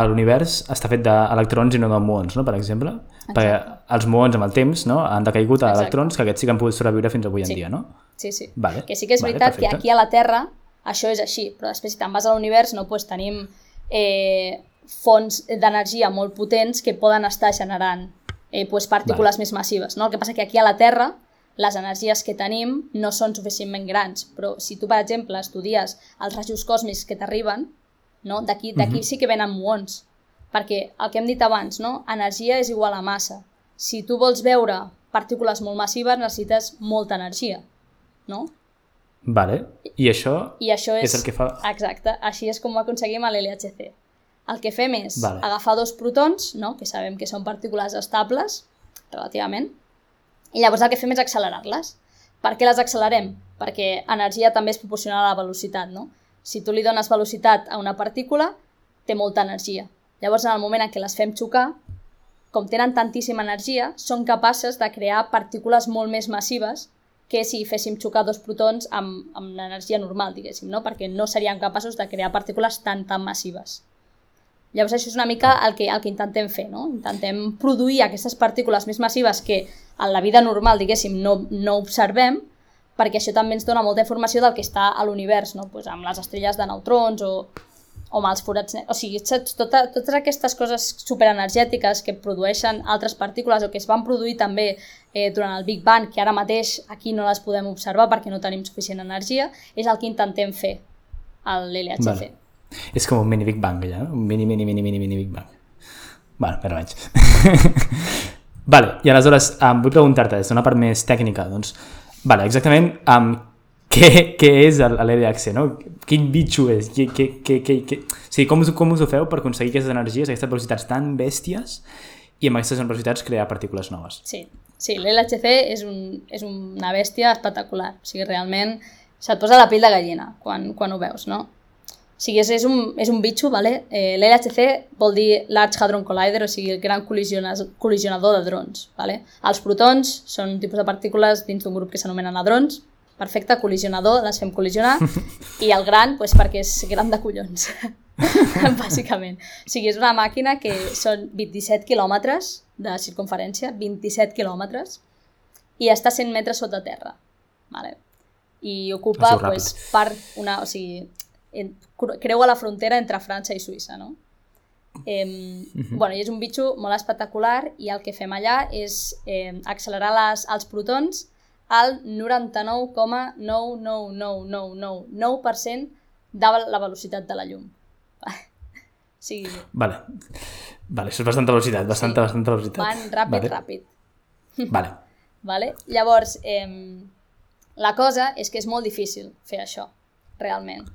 l'univers està fet d'electrons i no de muons, no? per exemple? Perquè els muons amb el temps no? han decaigut a Exacte. electrons que aquests sí que han pogut sobreviure fins avui en Sí. dia, no? Sí, sí. Vale. Que sí que és Vale, veritat que perfecte. aquí a la Terra això és així, però després si te'n vas a l'univers no, pues, tenim eh, fonts d'energia molt potents que poden estar generant eh, pues, partícules més massives. No? El que passa que aquí a la Terra les energies que tenim no són suficientment grans, però si tu, per exemple, estudies els rajos còsmics que t'arriben, no? d'aquí d'aquí sí que venen muons, perquè el que hem dit abans, no? energia és igual a massa. Si tu vols veure partícules molt massives necessites molta energia, no? Vale. I això I això és... és el que fa... Exacte, així és com ho aconseguim a l'LHC. El que fem és Vale. agafar dos protons, no? que sabem que són partícules estables, relativament, i llavors el que fem és accelerar-les. Per què les accelerem? Perquè energia també és proporcional a la velocitat, no? Si tu li dones velocitat a una partícula, té molta energia. Llavors, en el moment en què les fem xocar, com tenen tantíssima energia, són capaces de crear partícules molt més massives que si féssim xocar dos protons amb, amb l'energia normal, diguéssim, no? perquè no seríem capaços de crear partícules tan, tan massives. Llavors això és una mica el que, el que intentem fer, no? Intentem produir aquestes partícules més massives que en la vida normal, diguéssim, no, no observem, perquè això també ens dona molta informació del que està a l'univers, no? pues amb les estrelles de neutrons o, o amb els forats... O sigui, saps? Tota, totes aquestes coses superenergètiques que produeixen altres partícules o que es van produir també eh, durant el Big Bang, que ara mateix aquí no les podem observar perquè no tenim suficient energia, és el que intentem fer a l'LHC. Vale. És com un mini Big Bang, allà, no? Un mini, mini, mini, mini, mini Big Bang. Bueno, o menys. vale, i aleshores, um, vull preguntar-te, des d'una part més tècnica, doncs, vale, exactament, um, què, què és l'LHC, no? Quin bitxo és? Què, què, què, què, què... O sigui, com us, com us ho feu per aconseguir aquestes energies, aquestes velocitats tan bèsties i amb aquestes velocitats crear partícules noves? Sí, sí l'LHC és, un, és una bèstia espectacular. O sigui, realment se't posa la pell de gallina quan, quan ho veus, no? O sigui, és, és, un, és un bitxo, ¿vale? Eh, l'LHC vol dir Large Hadron Collider, o sigui, el gran col·lisionador de drons. ¿vale? Els protons són un tipus de partícules dins d'un grup que s'anomenen hadrons, perfecte, col·lisionador, les fem col·lisionar, i el gran, pues, perquè és gran de collons, bàsicament. O sigui, és una màquina que són 27 quilòmetres de circunferència, 27 quilòmetres, i està 100 metres sota terra. Vale? I ocupa pues, part, una, o sigui, en, creua la frontera entre França i Suïssa, no? Eh, bueno, i és un bitxo molt espectacular i el que fem allà és eh, accelerar les, els protons al 99,99999% de la velocitat de la llum. sí, Vale. Vale, això és bastanta velocitat, bastanta, Sí. bastanta velocitat. van ràpid, vale. ràpid. Vale. Vale? Llavors, eh, la cosa és que és molt difícil fer això, realment.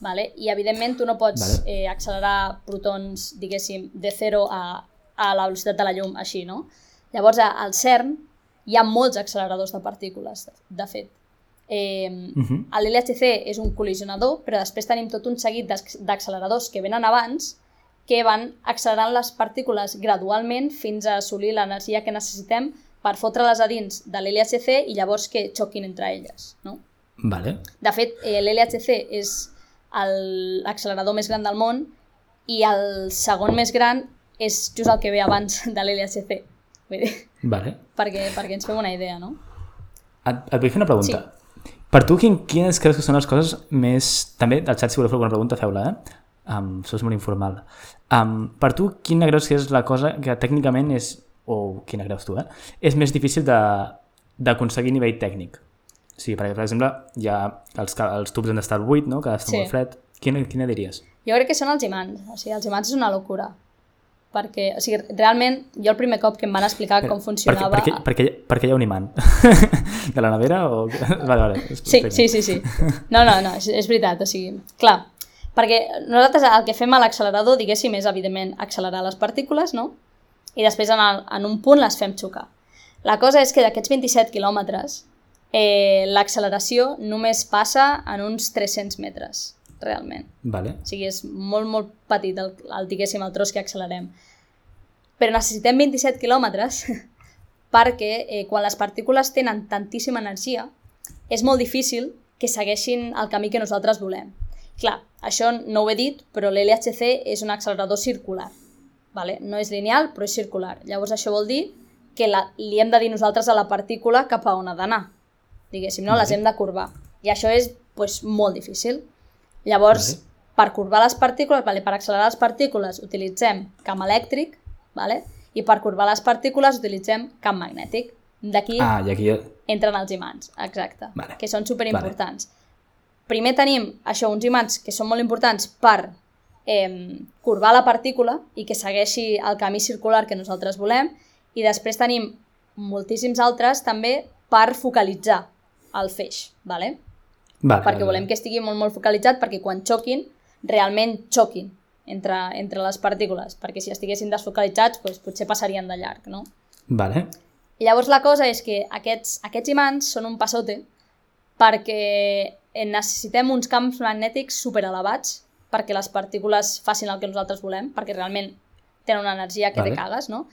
Vale? I, evidentment, tu no pots Vale. eh, accelerar protons, diguéssim, de 0 a, a la velocitat de la llum, així, no? Llavors, al CERN hi ha molts acceleradors de partícules, de, fet. Eh, Mhm. L'LHC és un col·lisionador, però després tenim tot un seguit d'ac- d'acceleradors que venen abans que van accelerant les partícules gradualment fins a assolir l'energia que necessitem per fotre-les a dins de l'LHC i llavors que xoquin entre elles. No? Vale. De fet, eh, l'LHC és l'accelerador més gran del món i el segon més gran és just el que ve abans de l'LHC. Vull dir, Vale. perquè, perquè ens fem una idea, no? Et, et vull fer una pregunta. Sí. Per tu, quin, quines creus que són les coses més... També, al xat, si voleu fer alguna pregunta, feu-la, eh? Um, això és molt informal. Um, per tu, quina creus que és la cosa que tècnicament és... O quina creus tu, eh? És més difícil de- d'aconseguir nivell tècnic. Sigui, perquè, per exemple, hi ha els, els tubs han d'estar al buit, no? Que d'estar Sí. molt fred. Quina, quina diries? Jo crec que són els imants. O sigui, els imants és una locura. Perquè, o sigui, realment, jo el primer cop que em van explicar com funcionava... Perquè, perquè, perquè, perquè hi ha un imant. de la nevera o... Vale, vale. Sí, sí, sí, sí. No, no, no, és, és veritat, o sigui, clar, perquè nosaltres el que fem a l'accelerador, diguéssim, és evidentment accelerar les partícules, no? I després en, el, en un punt les fem xocar. La cosa és que d'aquests 27 quilòmetres, eh, l'acceleració només passa en uns 300 metres, realment. Vale. O sigui, és molt, molt petit el, el diguéssim, el tros que accelerem. Però necessitem 27 quilòmetres perquè eh, quan les partícules tenen tantíssima energia és molt difícil que segueixin el camí que nosaltres volem. Clar, això no ho he dit, però l'LHC és un accelerador circular. Vale? No és lineal, però és circular. Llavors això vol dir que la, li hem de dir nosaltres a la partícula cap a on ha d'anar. Diguéssim, no? Les hem de curvar. I això és pues, molt difícil. Llavors, Vale. per curvar les partícules, vale, per accelerar les partícules utilitzem camp elèctric, vale? i per curvar les partícules utilitzem camp magnètic. D'aquí Ah, i aquí... entren els imants, exacte, Vale. que són superimportants. Primer tenim això, uns imants que són molt importants per eh, curvar la partícula i que segueixi el camí circular que nosaltres volem, i després tenim moltíssims altres també per focalitzar el feix, vale? Vale, perquè vale, volem que estigui molt, molt focalitzat perquè quan xoquin, realment xoquin entre, entre les partícules, perquè si estiguessin desfocalitzats doncs, potser passarien de llarg, no? Vale. I llavors la cosa és que aquests, aquests imants són un passote perquè eh, necessitem uns camps magnètics superelevats perquè les partícules facin el que nosaltres volem, perquè realment tenen una energia que Vale. te cagues, no?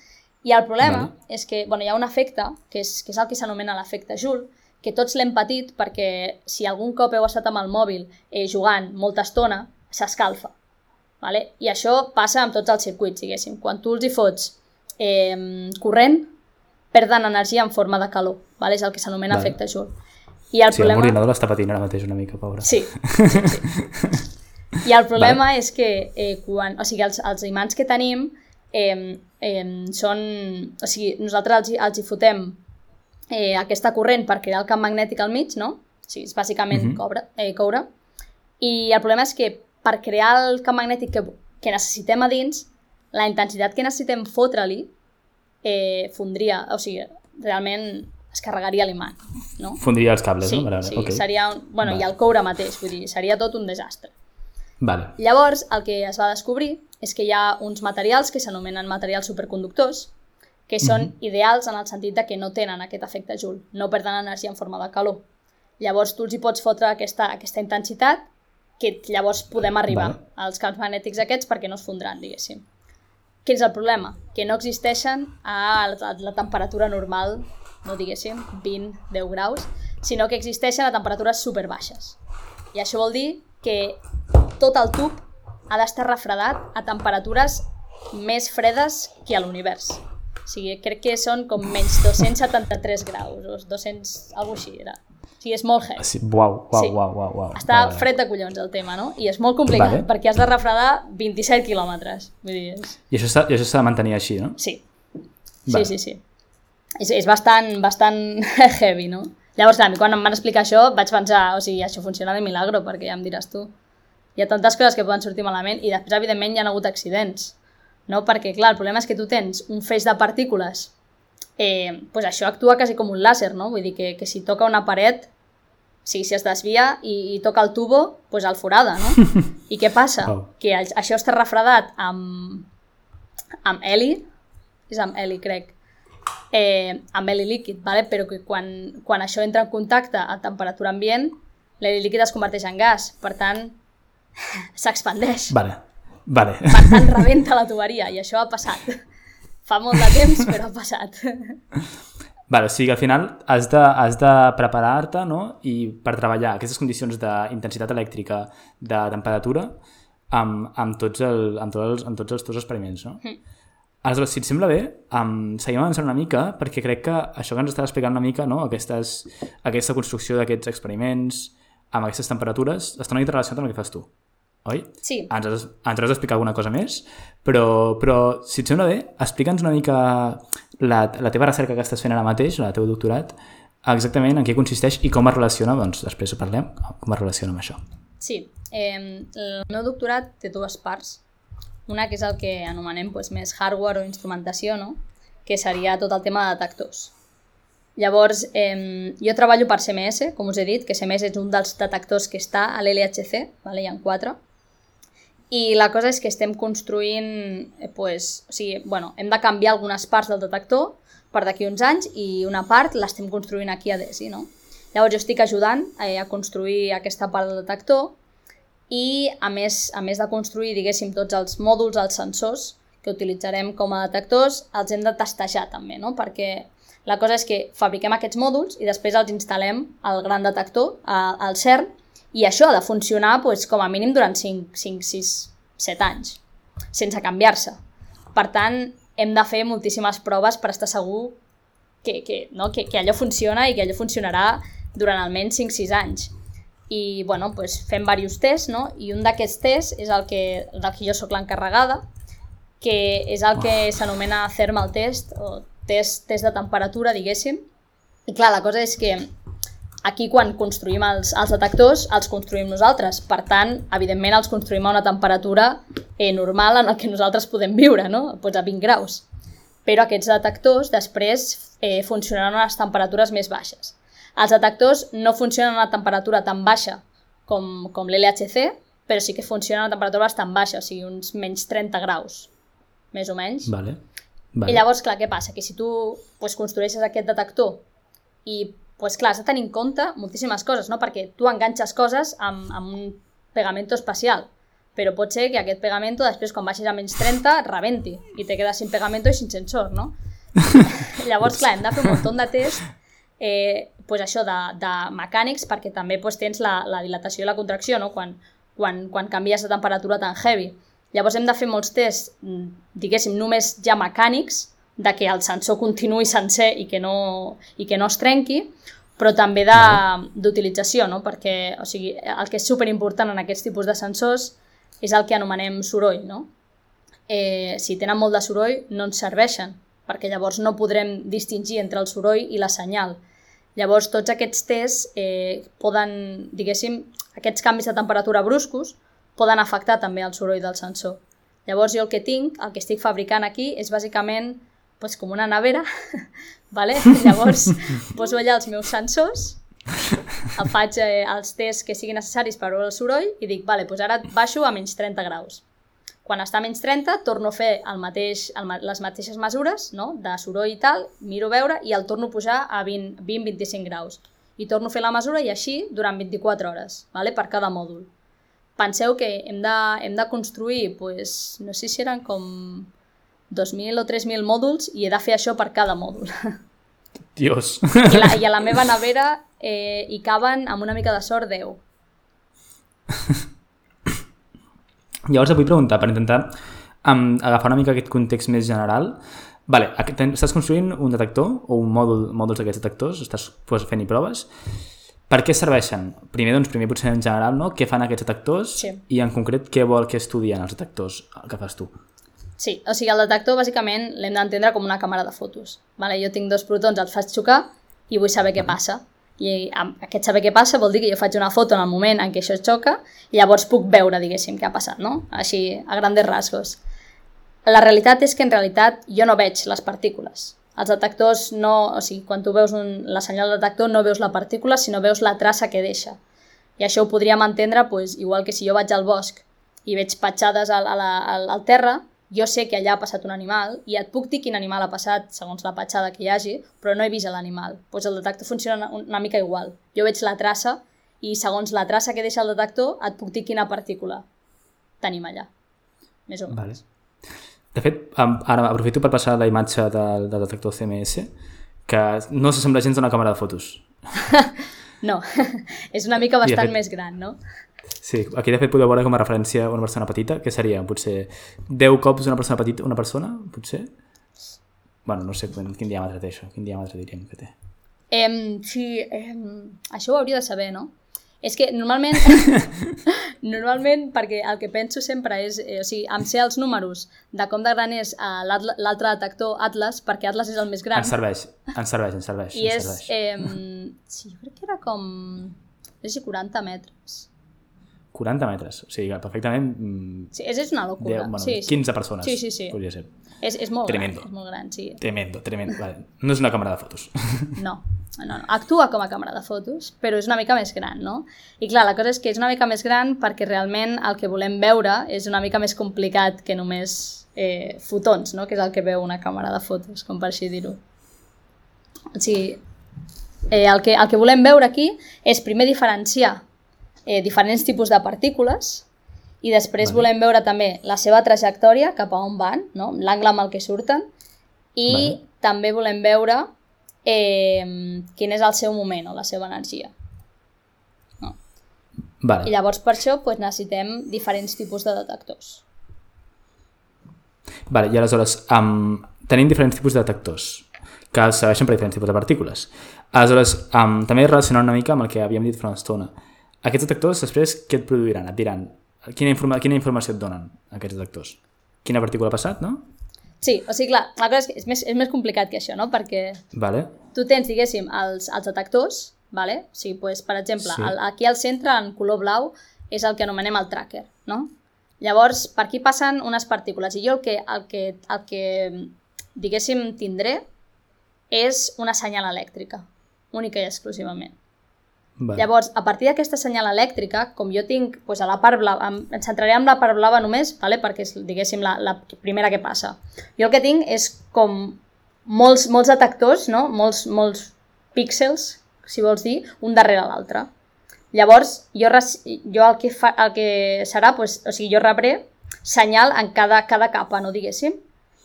I el problema Vale. és que bueno, hi ha un efecte, que és, que és el que s'anomena l'efecte Joule, que tots l'hem patit perquè si algun cop heu estat amb el mòbil eh, jugant molta estona, s'escalfa. Vale? I això passa amb tots els circuits, diguéssim. Quan tu els hi fots eh, corrent, perden energia en forma de calor. Vale? És el que s'anomena Vale. efecte Joule. I el Sí, el problema... morinador l'està patint ara mateix una mica, pobre. Sí, sí, sí. I el problema vale. és que eh, quan, o sigui, els, els imants que tenim eh, eh, són... O sigui, nosaltres els, els hi fotem eh, aquesta corrent per crear el camp magnètic al mig, no? O sigui, és bàsicament uh Mhm. -huh. coure, eh, coure. I el problema és que per crear el camp magnètic que, que necessitem a dins, la intensitat que necessitem fotre-li eh, fondria, o sigui, realment es carregaria l'imant, no? Fondria els cables, Sí, no? Vale, sí ok. seria... Un, bueno, Vale. i el coure mateix, vull dir, seria tot un desastre. Vale. Llavors, el que es va descobrir és que hi ha uns materials que s'anomenen materials superconductors que són Mhm. ideals en el sentit de que no tenen aquest efecte Joule, no perden energia en forma de calor. Llavors tu els hi pots fotre aquesta, aquesta intensitat que llavors podem arribar Vale. als camps magnètics aquests perquè no es fondran, diguéssim. Quin és el problema? Que no existeixen a la, a la temperatura normal, no diguéssim 20-10 graus, sinó que existeixen a temperatures superbaixes. I això vol dir que tot el tub ha d'estar refredat a temperatures més fredes que a l'univers. O sigui, crec que són com menys 273 graus, o 200, alguna així era. O sigui, és molt heavy. Sí, uau, uau, Sí. uau, uau, uau. Està Vale. fred de collons el tema, no? I és molt complicat, Vale. perquè has de refredar 27 quilòmetres. Vull dir, és... I això s'ha de mantenir així, no? Sí. Vale. Sí, sí, sí. És, és bastant, bastant heavy, no? Llavors, clar, quan em van explicar això vaig pensar, o sigui, això funciona de milagro, perquè ja em diràs tu. Hi ha tantes coses que poden sortir malament i després, evidentment, hi ha hagut accidents. No? Perquè, clar, el problema és que tu tens un feix de partícules eh, pues això actua quasi com un làser, no? Vull dir que, que si toca una paret, sigui, si es desvia i, i toca el tubo, pues el forada, no? I què passa? Wow. Que el- això està refredat amb, amb heli, és amb heli, crec, eh, amb heli líquid, vale? però que quan, quan això entra en contacte a temperatura ambient, l'heli líquid es converteix en gas, per tant, s'expandeix. Vale. Vale. Per tant, rebenta la tuberia, i això ha passat. Fa molt de temps, però ha passat. Vale, o sigui, al final has de, has de preparar-te no? i per treballar aquestes condicions d'intensitat elèctrica, de temperatura, amb, amb, tots el, amb, tots els, amb tots els teus experiments. No? Mm. Aleshores, si et sembla bé, um, seguim avançant una mica, perquè crec que això que ens estàs explicant una mica, no? Aquestes, aquesta construcció d'aquests experiments amb aquestes temperatures, està una mica relacionat amb el que fas tu, oi? Sí. Ens has, ens has d'explicar alguna cosa més, però, però si et sembla bé, explica'ns una mica la, la teva recerca que estàs fent ara mateix, el teu doctorat, exactament en què consisteix i com es relaciona, doncs després ho parlem, com es relaciona amb això. Sí, eh, el meu doctorat té dues parts. Una que és el que anomenem doncs, més hardware o instrumentació, no? que seria tot el tema de detectors. Llavors, eh, jo treballo per CMS, com us he dit, que CMS és un dels detectors que està a l'LHC, vale? hi ha quatre, i la cosa és que estem construint, eh, pues, o sigui, bueno, hem de canviar algunes parts del detector per d'aquí uns anys i una part l'estem construint aquí a DESI, no? Llavors jo estic ajudant eh, a construir aquesta part del detector i a més, a més de construir, diguéssim, tots els mòduls, els sensors que utilitzarem com a detectors, els hem de testejar també, no? perquè la cosa és que fabriquem aquests mòduls i després els instal·lem al gran detector, al CERN, i això ha de funcionar doncs, com a mínim durant 5, 5 6, 7 anys, sense canviar-se. Per tant, hem de fer moltíssimes proves per estar segur que, que, no? que, que allò funciona i que allò funcionarà durant almenys 5-6 anys i bueno, pues, fem diversos tests, no? i un d'aquests tests és el que, del que jo sóc l'encarregada, que és el que s'anomena thermal test, o test, test de temperatura, diguéssim. I clar, la cosa és que aquí quan construïm els, els detectors, els construïm nosaltres. Per tant, evidentment els construïm a una temperatura eh, normal en la que nosaltres podem viure, no? pues a 20 graus. Però aquests detectors després eh, funcionaran a unes temperatures més baixes. Els detectors no funcionen a una temperatura tan baixa com, com l'LHC, però sí que funcionen a temperatures tan baixes, o sigui, uns menys 30 graus, més o menys. Vale. vale. I llavors, clar, què passa? Que si tu pues, construeixes aquest detector i, pues, clar, has de tenir en compte moltíssimes coses, no? Perquè tu enganxes coses amb, amb un pegamento especial, però pot ser que aquest pegamento després, quan baixis a menys 30, rebenti i te quedes sin pegamento i sin sensor, no? Llavors, clar, hem de fer un munt de tests eh, pues això de, de mecànics perquè també pues, tens la, la dilatació i la contracció no? quan, quan, quan canvies de temperatura tan heavy. Llavors hem de fer molts tests, mm, diguéssim, només ja mecànics, de que el sensor continuï sencer i que no, i que no es trenqui, però també d'utilització, no? perquè o sigui, el que és superimportant en aquests tipus de sensors és el que anomenem soroll. No? Eh, si tenen molt de soroll no ens serveixen, perquè llavors no podrem distingir entre el soroll i la senyal. Llavors, tots aquests tests eh, poden, diguéssim, aquests canvis de temperatura bruscos poden afectar també el soroll del sensor. Llavors, jo el que tinc, el que estic fabricant aquí, és bàsicament pues, com una nevera, vale? llavors poso allà els meus sensors, faig eh, els tests que siguin necessaris per veure el soroll i dic, vale, pues ara baixo a menys 30 graus. Quan està a menys 30, torno a fer el mateix, el, les mateixes mesures no? de soroll i tal, miro veure i el torno a pujar a 20-25 graus. I torno a fer la mesura i així durant 24 hores, vale? per cada mòdul. Penseu que hem de, hem de construir, pues, no sé si eren com 2.000 o 3.000 mòduls i he de fer això per cada mòdul. Dios. I, la, I a la meva nevera eh, hi caben, amb una mica de sort, 10. Llavors et vull preguntar, per intentar um, agafar una mica aquest context més general, vale, estàs construint un detector o un mòdul, mòduls d'aquests detectors, estàs pues, fent-hi proves, per què serveixen? Primer, doncs, primer potser en general, no? Què fan aquests detectors sí. i en concret què vol que estudien els detectors que fas tu? Sí, o sigui, el detector bàsicament l'hem d'entendre com una càmera de fotos. Vale? Jo tinc dos protons, els faig xocar i vull saber què passa. I aquest saber què passa vol dir que jo faig una foto en el moment en què això xoca i llavors puc veure, diguéssim, què ha passat, no? Així, a grandes rasgos. La realitat és que en realitat jo no veig les partícules. Els detectors no... O sigui, quan tu veus un, la senyal de detector no veus la partícula, sinó veus la traça que deixa. I això ho podríem entendre, pues, igual que si jo vaig al bosc i veig petjades al, a la, al, al terra, jo sé que allà ha passat un animal i et puc dir quin animal ha passat segons la petjada que hi hagi, però no he vist l'animal. Doncs pues el detector funciona una, mica igual. Jo veig la traça i segons la traça que deixa el detector et puc dir quina partícula tenim allà. més o menys. Vale. De fet, ara aprofito per passar la imatge del, del detector CMS, que no s'assembla gens a una càmera de fotos. No, és una mica bastant fet- més gran, no? Sí, aquí de fet podeu veure com a referència una persona petita, que seria potser 10 cops una persona petita, una persona, potser? bueno, no sé quin, quin diàmetre té això, quin diàmetre diríem que té. Em, sí, em, això ho hauria de saber, no? És que normalment, normalment perquè el que penso sempre és, eh, o sigui, em sé els números de com de gran és eh, l'altre detector Atlas, perquè Atlas és el més gran, Ens serveix, ens serveix, ens serveix. i ens és, serveix. eh, sí, jo crec que era com, no sé si 40 metres. 40 metres, o sigui, perfectament... mm, Sí, és, és una locura. 10, bueno, sí, sí. 15 persones, Sí, sí, sí. podria ser. És, és molt Tremendo. gran, és molt gran, sí. Tremendo, tremendo. Vale. No és una càmera de fotos. No, no, no. Actua com a càmera de fotos, però és una mica més gran, no? I clar, la cosa és que és una mica més gran perquè realment el que volem veure és una mica més complicat que només eh, fotons, no? Que és el que veu una càmera de fotos, com per així dir-ho. O sigui, eh, el, que, el que volem veure aquí és primer diferenciar eh, diferents tipus de partícules i després Vale. volem veure també la seva trajectòria, cap a on van, no? l'angle amb el que surten, i Vale. també volem veure eh, quin és el seu moment o la seva energia. Vale. I llavors per això doncs, necessitem diferents tipus de detectors. Vale, i aleshores, um, tenim diferents tipus de detectors que serveixen per diferents tipus de partícules. Aleshores, um, també relacionant una mica amb el que havíem dit fa una estona. Aquests detectors després què et produiran? Et diran quina, informa quina informació et donen aquests detectors? Quina partícula ha passat, no? Sí, o sigui, clar, la cosa és que és més, és més complicat que això, no? Perquè Vale. tu tens, diguéssim, els, els detectors, vale? o sigui, pues, per exemple, Sí. sí. el, aquí al centre, en color blau, és el que anomenem el tracker, no? Llavors, per aquí passen unes partícules, i jo el que, el que, el que diguéssim, tindré és una senyal elèctrica, única i exclusivament. Vale. Llavors, a partir d'aquesta senyal elèctrica, com jo tinc doncs, a la part blava, em, em centraré en la part blava només, vale? perquè és, diguéssim, la, la primera que passa. Jo el que tinc és com molts, molts detectors, no? molts, molts píxels, si vols dir, un darrere l'altre. Llavors, jo, jo el, que fa, el que serà, doncs, o sigui, jo rebré senyal en cada, cada capa, no diguéssim,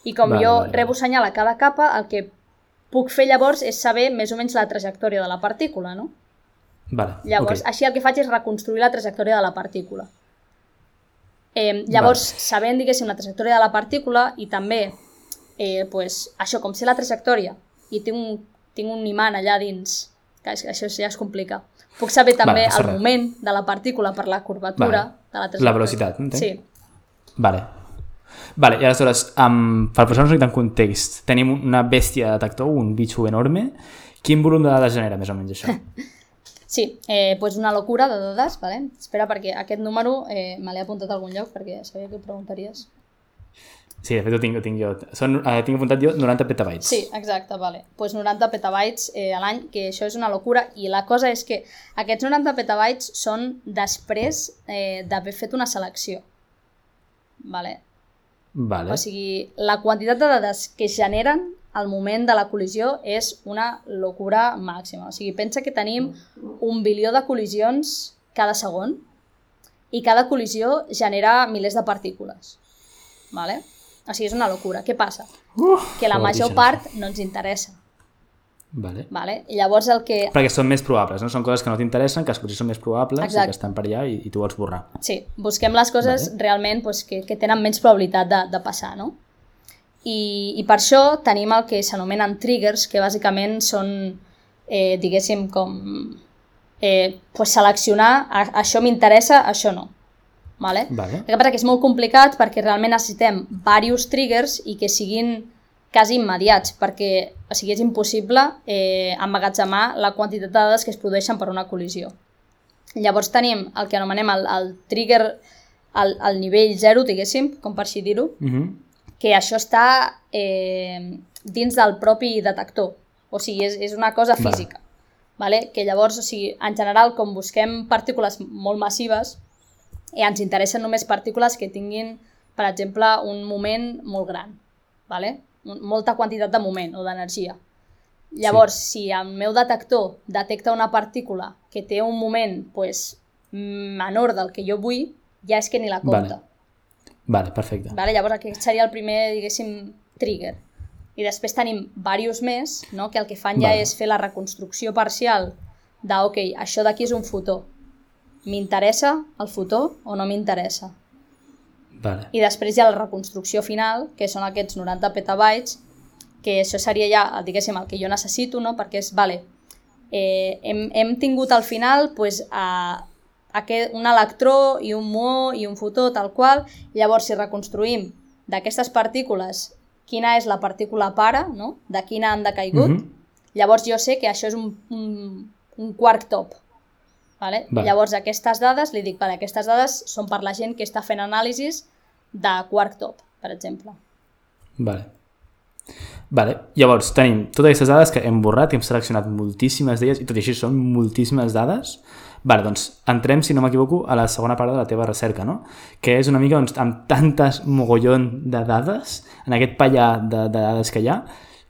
i com Vale, jo rebo senyal a cada capa, el que puc fer llavors és saber més o menys la trajectòria de la partícula, no? Vale. Llavors, ok. així el que faig és reconstruir la trajectòria de la partícula. Eh, llavors, Vale. sabent, diguéssim, la trajectòria de la partícula i també, eh, pues, això, com sé la trajectòria i tinc un, tinc un imant allà dins, que això ja es complica, puc saber també Vale, el res. moment de la partícula per la curvatura Vale. de la trajectòria. La velocitat, entenc. Sí. Vale. Vale, i aleshores, um, per posar-nos en context, tenim una bèstia de detector, un bitxo enorme. Quin volum de dades genera, més o menys, això? Sí, eh, pues una locura de dades, vale? Espera, perquè aquest número eh, me l'he apuntat a algun lloc perquè sabia que ho preguntaries. Sí, de fet ho tinc, ho tinc jo. Són, eh, tinc apuntat jo 90 petabytes. Sí, exacte, vale. Pues 90 petabytes eh, a l'any, que això és una locura, i la cosa és que aquests 90 petabytes són després eh, d'haver fet una selecció. Vale? Vale. O sigui, la quantitat de dades que generen al moment de la col·lisió és una locura màxima. O sigui, pensa que tenim un bilió de col·lisions cada segon i cada col·lisió genera milers de partícules. Vale? O sigui, és una locura. Què passa? Uf, Que la major part no ens interessa. Vale. Vale? I llavors el que... Perquè són més probables, no? Són coses que no t'interessen, que potser són més probables Exacte. i que estan per allà i, i tu vols borrar. Sí, busquem les coses Vale. realment pues, que, que tenen menys probabilitat de, de passar, no? I, I per això tenim el que s'anomenen triggers, que bàsicament són, eh, diguéssim, com eh, pues seleccionar a, això m'interessa, això no. Vale? Vale. El que passa que és molt complicat perquè realment necessitem diversos triggers i que siguin quasi immediats, perquè o sigui, és impossible eh, emmagatzemar la quantitat de dades que es produeixen per una col·lisió. Llavors tenim el que anomenem el, el trigger al, al nivell 0, diguéssim, com per així dir-ho, Uh -huh. Que això està eh, dins del propi detector. O sigui, és, és una cosa física. Vale? Que llavors, o sigui, en general, com busquem partícules molt massives, eh, ens interessen només partícules que tinguin, per exemple, un moment molt gran. Vale? Molta quantitat de moment o d'energia. Llavors, sí. si el meu detector detecta una partícula que té un moment pues, menor del que jo vull, ja és que ni la compta. Vale. Vale, perfecte. Vale? Llavors aquest seria el primer, diguéssim, trigger. I després tenim diversos més, no? que el que fan ja Vale. és fer la reconstrucció parcial de, ok, això d'aquí és un fotó. M'interessa el fotó o no m'interessa? Vale. I després hi ha la reconstrucció final, que són aquests 90 petabytes, que això seria ja, diguéssim, el que jo necessito, no? perquè és, vale, eh, hem, hem tingut al final pues, a, aquest, un electró i un muó i un fotó tal qual, llavors si reconstruïm d'aquestes partícules quina és la partícula pare, no? de quina han decaigut, Mhm. llavors jo sé que això és un, un, un quark top. Vale? Vale. Llavors aquestes dades, li dic, vale, aquestes dades són per la gent que està fent anàlisis de quark top, per exemple. Vale. Vale. Llavors, tenim totes aquestes dades que hem borrat, que hem seleccionat moltíssimes d'elles, i tot i així són moltíssimes dades. Vale, doncs entrem, si no m'equivoco, a la segona part de la teva recerca, no? Que és una mica doncs, amb tantes mogollon de dades, en aquest pallà de, de dades que hi ha,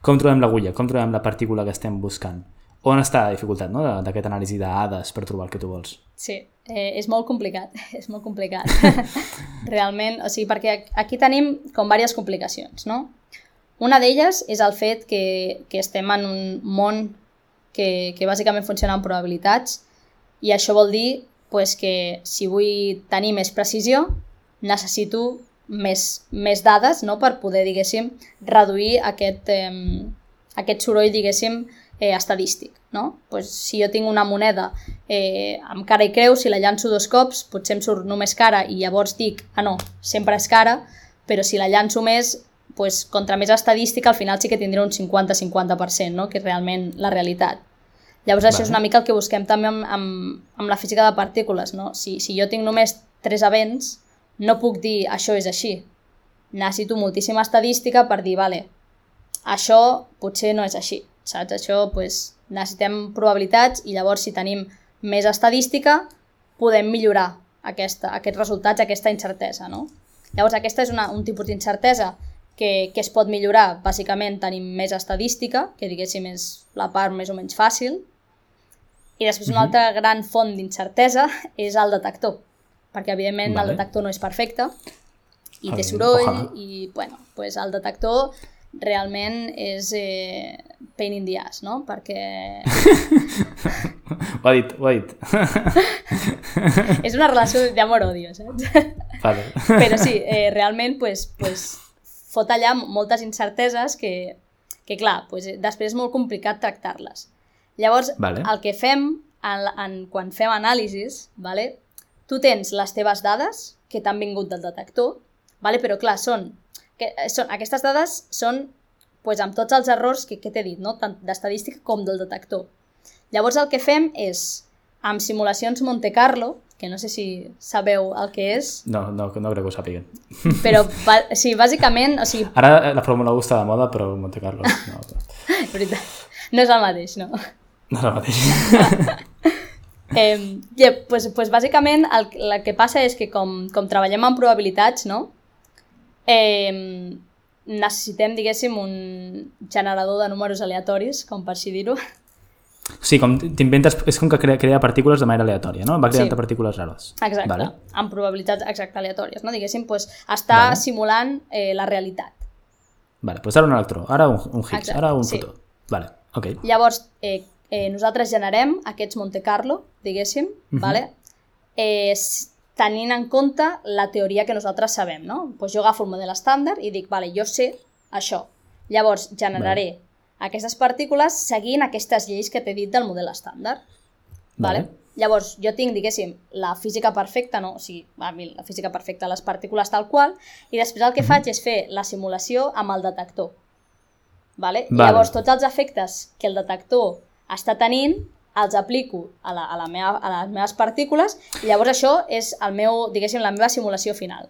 com trobem l'agulla, com trobem la partícula que estem buscant? On està la dificultat no? d'aquest anàlisi de dades per trobar el que tu vols? Sí, eh, és molt complicat, és molt complicat. Realment, o sigui, perquè aquí tenim com diverses complicacions, no? Una d'elles és el fet que, que estem en un món que, que bàsicament funciona amb probabilitats i això vol dir pues, que si vull tenir més precisió necessito més, més dades no? per poder, diguéssim, reduir aquest, eh, aquest soroll, diguéssim, eh, estadístic. No? Pues, si jo tinc una moneda eh, amb cara i creu, si la llanço dos cops, potser em surt només cara i llavors dic, ah no, sempre és cara, però si la llanço més, pues, contra més estadística, al final sí que tindré un 50-50%, no? que és realment la realitat. Llavors això Vale. és una mica el que busquem també amb, amb, amb la física de partícules. No? Si, si jo tinc només tres events, no puc dir això és així. Necessito moltíssima estadística per dir, vale, això potser no és així, saps? Això, pues, necessitem probabilitats i llavors si tenim més estadística podem millorar aquesta, aquests resultats, aquesta incertesa, no? Llavors aquesta és una, un tipus d'incertesa que, que es pot millorar, bàsicament tenim més estadística, que diguéssim és la part més o menys fàcil, i després una altra gran font d'incertesa és el detector, perquè evidentment Vale. el detector no és perfecte, i té soroll, ojalà. i bueno, pues el detector realment és eh, pain in the ass, no? Perquè Ho ha dit, ho ha dit. és una relació d'amor-odio, saps? vale. Però sí, eh, realment pues, pues, fot allà moltes incerteses que, que clar, pues, eh, després és molt complicat tractar-les. Llavors, Vale. el que fem en, en, quan fem anàlisis, vale, tu tens les teves dades que t'han vingut del detector, vale, però clar, són, que, són aquestes dades són pues, amb tots els errors que, que t'he dit, no? tant d'estadística com del detector. Llavors el que fem és, amb simulacions Monte Carlo, que no sé si sabeu el que és, No, no, no crec que ho sàpiguen. però sí, bàsicament, o sigui, Ara eh, la Fórmula 1 està de moda, però Monte Carlo no, no és el mateix, no? No és el mateix. Eh, yeah, pues, pues bàsicament el, el que passa és que com, com treballem amb probabilitats, no? Eh, necessitem, diguéssim, un generador de números aleatoris, com per així dir-ho. Sí, com t'inventes... És com que crea, crea partícules de manera aleatòria, no? Va creant Sí. partícules rares. Exacte, Vale. amb probabilitats exacte aleatòries, no? Diguéssim, pues, està Vale. simulant eh, la realitat. Vale, doncs ara un electró, ara un, un Higgs, Exacte, ara un sí. fotó. Vale, ok. Llavors, eh, eh, nosaltres generem aquests Monte Carlo, diguéssim, Mhm. vale? eh, tenint en compte la teoria que nosaltres sabem. No? Pues jo agafo el model estàndard i dic, vale, jo sé això. Llavors generaré aquestes partícules seguint aquestes lleis que t'he dit del model estàndard. Vale? Vale. Llavors, jo tinc, diguéssim, la física perfecta, no? o sigui, a mi, la física perfecta les partícules tal qual, i després el que faig és fer la simulació amb el detector. Vale? I Vale. llavors, tots els efectes que el detector està tenint, els aplico a, la, a, la meva, a les meves partícules, i llavors això és el meu, diguéssim, la meva simulació final.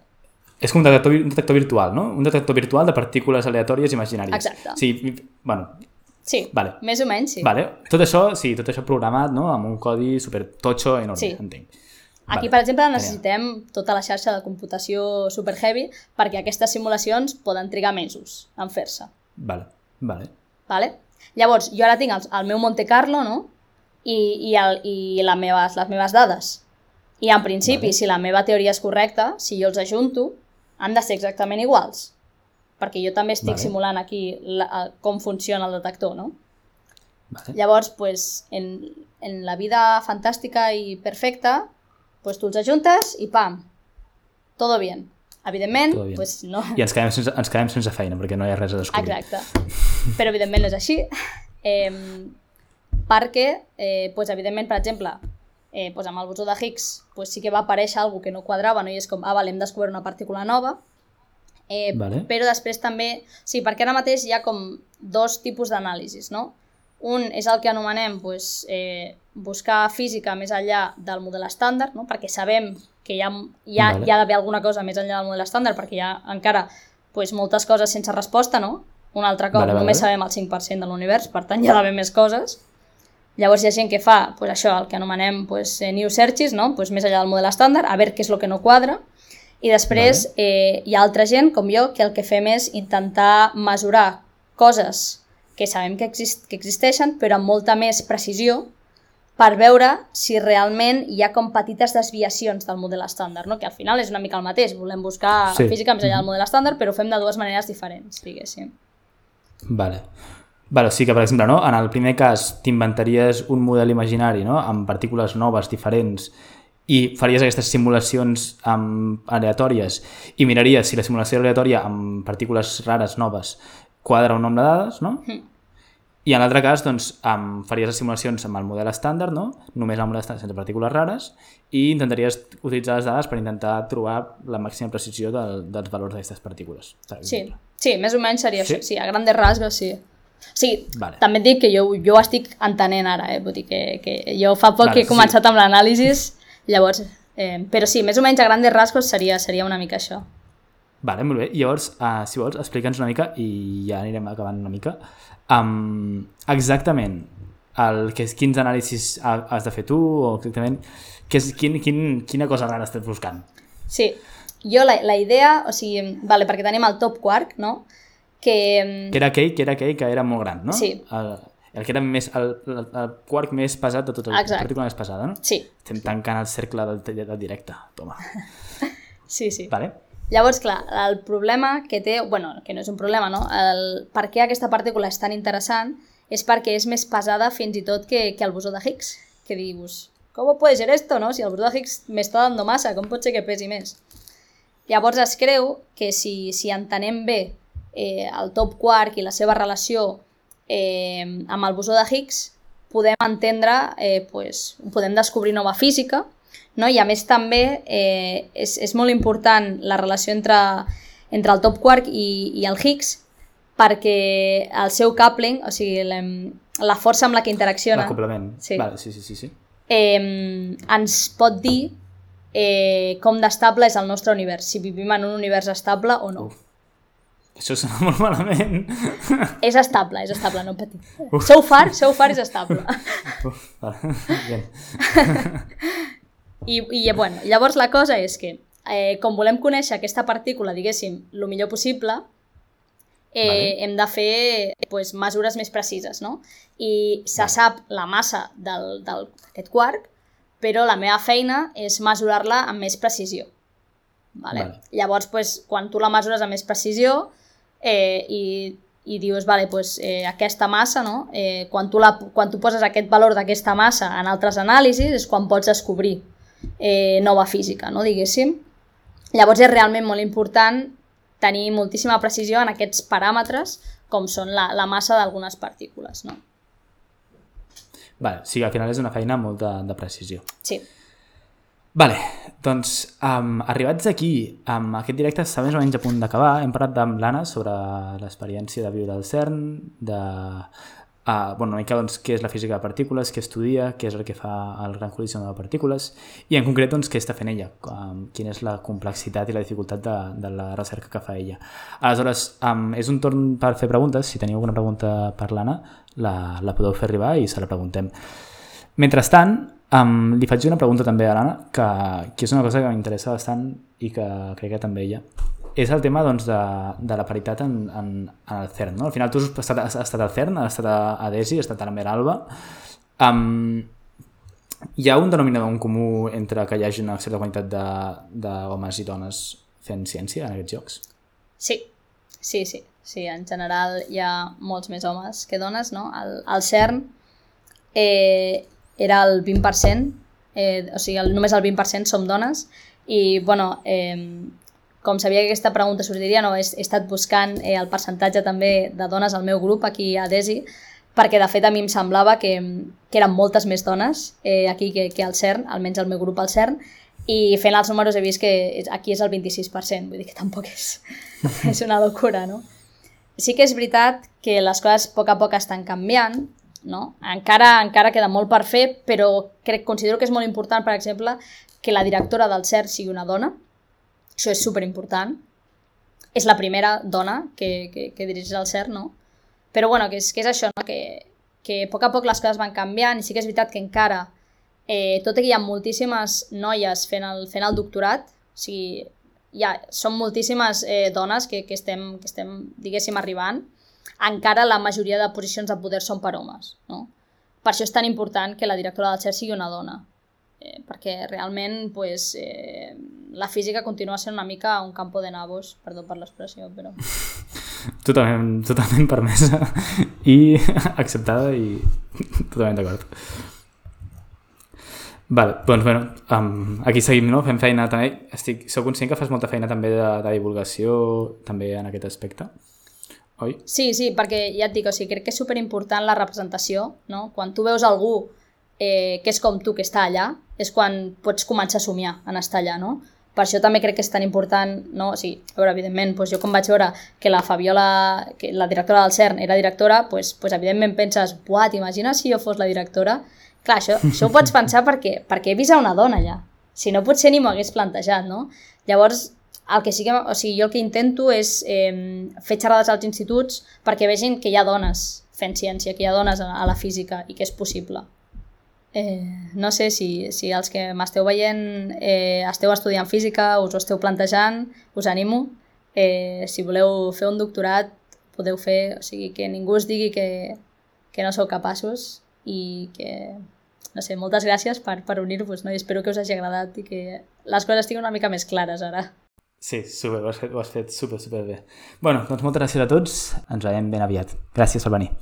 És com un detector, un detector virtual, no? Un detector virtual de partícules aleatòries imaginàries. Exacte. Sí, bueno, Sí, Vale. més o menys, sí. vale. Tot això, sí, tot això programat, no? Amb un codi super totxo enorme, Sí. entenc. Aquí, Vale. per exemple, necessitem tota la xarxa de computació super heavy perquè aquestes simulacions poden trigar mesos en fer-se. Vale, vale. Vale? Llavors, jo ara tinc el, el meu Monte Carlo, no? I, i, el, i les, meves, les meves dades. I en principi, Vale. si la meva teoria és correcta, si jo els ajunto, han de ser exactament iguals, perquè jo també estic Vale. simulant aquí la, com funciona el detector, no? Vale. Llavors, pues, en, en la vida fantàstica i perfecta, pues, tu els ajuntes i pam, todo bien. Evidentment, pues, no... I ens quedem, sense, ens quedem sense feina perquè no hi ha res a descobrir. Exacte. Però evidentment no és així. Eh, perquè, eh, pues, evidentment, per exemple, eh, pues, amb el bosó de Higgs pues, sí que va aparèixer alguna que no quadrava, no? i és com, ah, vale, hem descobert una partícula nova, eh, Vale. però després també... Sí, perquè ara mateix hi ha com dos tipus d'anàlisis, no? Un és el que anomenem pues, eh, buscar física més enllà del model estàndard, no? perquè sabem que hi ha, hi ha, Vale. hi ha d'haver alguna cosa més enllà del model estàndard, perquè hi ha encara pues, moltes coses sense resposta, no? Un altre cop, Vale, vale, només vale. sabem el 5% de l'univers, per tant hi ha d'haver més coses. Llavors hi ha gent que fa pues, això, el que anomenem pues, eh, new searches, no? pues, més enllà del model estàndard, a veure què és el que no quadra, i després vale. eh, hi ha altra gent, com jo, que el que fem és intentar mesurar coses que sabem que, exist que existeixen, però amb molta més precisió, per veure si realment hi ha com petites desviacions del model estàndard, no? que al final és una mica el mateix, volem buscar Sí. sí. física més enllà del model estàndard, però ho fem de dues maneres diferents, diguéssim. Vale. Vale, o sigui que, per exemple, no? en el primer cas t'inventaries un model imaginari no? amb partícules noves, diferents, i faries aquestes simulacions amb aleatòries i miraries si la simulació aleatòria amb partícules rares noves quadra un nombre de dades, no? Mm. I en l'altre cas, doncs, amb, faries les simulacions amb el model estàndard, no? només amb estàndard sense partícules rares, i intentaries utilitzar les dades per intentar trobar la màxima precisió del, dels valors d'aquestes partícules. Sí, sí, més o menys seria Sí? sí? això. Sí, a grandes rasgos, sí. Sí, Vale. també et dic que jo, jo ho estic entenent ara, eh? Vull dir que, que jo fa poc Vale, que he sí. començat amb l'anàlisis, llavors... Eh, però sí, més o menys a grandes rasgos seria, seria una mica això. Vale, molt bé. Llavors, uh, si vols, explica'ns una mica i ja anirem acabant una mica. Um, exactament, el, que és, quins anàlisis ha- has de fer tu o exactament que és, quin, quin, quina cosa rara estàs buscant? Sí, jo la, la idea, o sigui, vale, perquè tenim el top quark, no? Que, Que era aquell que era aquell que era molt gran, no? Sí. El, el que era més, el, el, el quark més pesat de tot el Exacte. la partícula més pesada, no? sí, Estem tancant el cercle del, del directe. Toma. sí, sí. Vale? Llavors, clar, el problema que té, bueno, que no és un problema, no? El, per què aquesta partícula és tan interessant és perquè és més pesada fins i tot que, que el bosó de Higgs, que dius, com pot ser esto, no? Si el bosó de Higgs m'està dando massa, com pot ser que pesi més? Llavors es creu que si, si entenem bé eh, el top quark i la seva relació eh, amb el bosó de Higgs, podem entendre, eh, pues, podem descobrir nova física, no? i a més també eh, és, és molt important la relació entre, entre el top quark i, i el Higgs perquè el seu coupling, o sigui, la, la força amb la que interacciona, L'acoplament. Sí. Vale, sí, sí, sí, sí. eh, ens pot dir eh, com d'estable és el nostre univers, si vivim en un univers estable o no. Uf. Això sona molt malament. És estable, és estable, no patir. So far, so far és estable. Uf, vale. Bien. I, i bueno, llavors la cosa és que, eh, com volem conèixer aquesta partícula, diguéssim, el millor possible, eh, Vale. hem de fer pues, mesures més precises, no? I se Vale. sap la massa del- del- d'aquest quark, però la meva feina és mesurar-la amb més precisió. Vale? Vale. Llavors, pues, quan tu la mesures amb més precisió eh, i, i dius, vale, pues, eh, aquesta massa, no? eh, quan, tu la, quan tu poses aquest valor d'aquesta massa en altres anàlisis és quan pots descobrir eh, nova física, no? diguéssim. Llavors és realment molt important tenir moltíssima precisió en aquests paràmetres com són la, la massa d'algunes partícules. No? Vale, sigui, al final és una feina amb molta de precisió. Sí, Vale, doncs, um, arribats aquí, amb aquest directe està més o menys a punt d'acabar. Hem parlat amb l'Anna sobre l'experiència de viure al CERN, de uh, bueno, una mica doncs, què és la física de partícules, què estudia, què és el que fa el gran col·lisió de partícules, i en concret doncs, què està fent ella, um, quina és la complexitat i la dificultat de, de la recerca que fa ella. Aleshores, um, és un torn per fer preguntes. Si teniu alguna pregunta per l'Anna, la, la podeu fer arribar i se la preguntem. Mentrestant, um, li faig una pregunta també a l'Anna, que, que és una cosa que m'interessa bastant i que crec que també ella. És el tema doncs, de, de la paritat en, en, en el CERN. No? Al final tu has estat, has estat al CERN, has estat a, a DESI, has estat a la Meralba. Um, hi ha un denominador en comú entre que hi hagi una certa quantitat d'homes i dones fent ciència en aquests jocs? Sí, sí, sí. Sí, en general hi ha molts més homes que dones, no? El, el CERN eh, era el 20%, eh, o sigui, el, només el 20% som dones, i, bueno, eh, com sabia que aquesta pregunta sortiria, no, he, he estat buscant eh, el percentatge també de dones al meu grup aquí a DESI, perquè de fet a mi em semblava que, que eren moltes més dones eh, aquí que, que al CERN, almenys el meu grup al CERN, i fent els números he vist que aquí és el 26%, vull dir que tampoc és, és una locura, no? Sí que és veritat que les coses a poc a poc estan canviant, no? Encara, encara queda molt per fer, però crec, considero que és molt important, per exemple, que la directora del CERN sigui una dona. Això és superimportant. És la primera dona que, que, que dirigeix el CERN, no? Però bueno, que és, que és això, no? que, que a poc a poc les coses van canviant i sí que és veritat que encara, eh, tot i que hi ha moltíssimes noies fent el, fent el doctorat, o sigui, ja, són moltíssimes eh, dones que, que, estem, que estem, diguéssim, arribant, encara la majoria de posicions de poder són per homes. No? Per això és tan important que la directora del CERN sigui una dona, eh, perquè realment pues, eh, la física continua sent una mica un campo de nabos, perdó per l'expressió, però... Totalment, totalment permesa i acceptada i totalment d'acord. Vale, doncs bueno, um, aquí seguim, no? Fem feina també. Estic, soc conscient que fas molta feina també de, de divulgació també en aquest aspecte oi? Sí, sí, perquè ja et dic, o sigui, crec que és superimportant la representació, no? Quan tu veus algú eh, que és com tu, que està allà, és quan pots començar a somiar en estar allà, no? Per això també crec que és tan important, no? O sigui, a veure, evidentment, doncs jo com vaig veure que la Fabiola, que la directora del CERN era directora, doncs, doncs evidentment penses, buah, t'imagines si jo fos la directora? Clar, això, això ho pots pensar perquè, perquè he vist a una dona allà. Si no, potser ni m'ho hagués plantejat, no? Llavors, el que sí que, o sigui, jo el que intento és eh, fer xerrades als instituts perquè vegin que hi ha dones fent ciència, que hi ha dones a la física i que és possible. Eh, no sé si, si els que m'esteu veient eh, esteu estudiant física, us ho esteu plantejant, us animo. Eh, si voleu fer un doctorat, podeu fer, o sigui, que ningú us digui que, que no sou capaços i que, no sé, moltes gràcies per, per unir-vos, no? i espero que us hagi agradat i que les coses estiguin una mica més clares ara. Sí, super, ho has fet, ho has fet super, super bé. bueno, doncs moltes gràcies a tots. Ens veiem ben aviat. Gràcies per venir.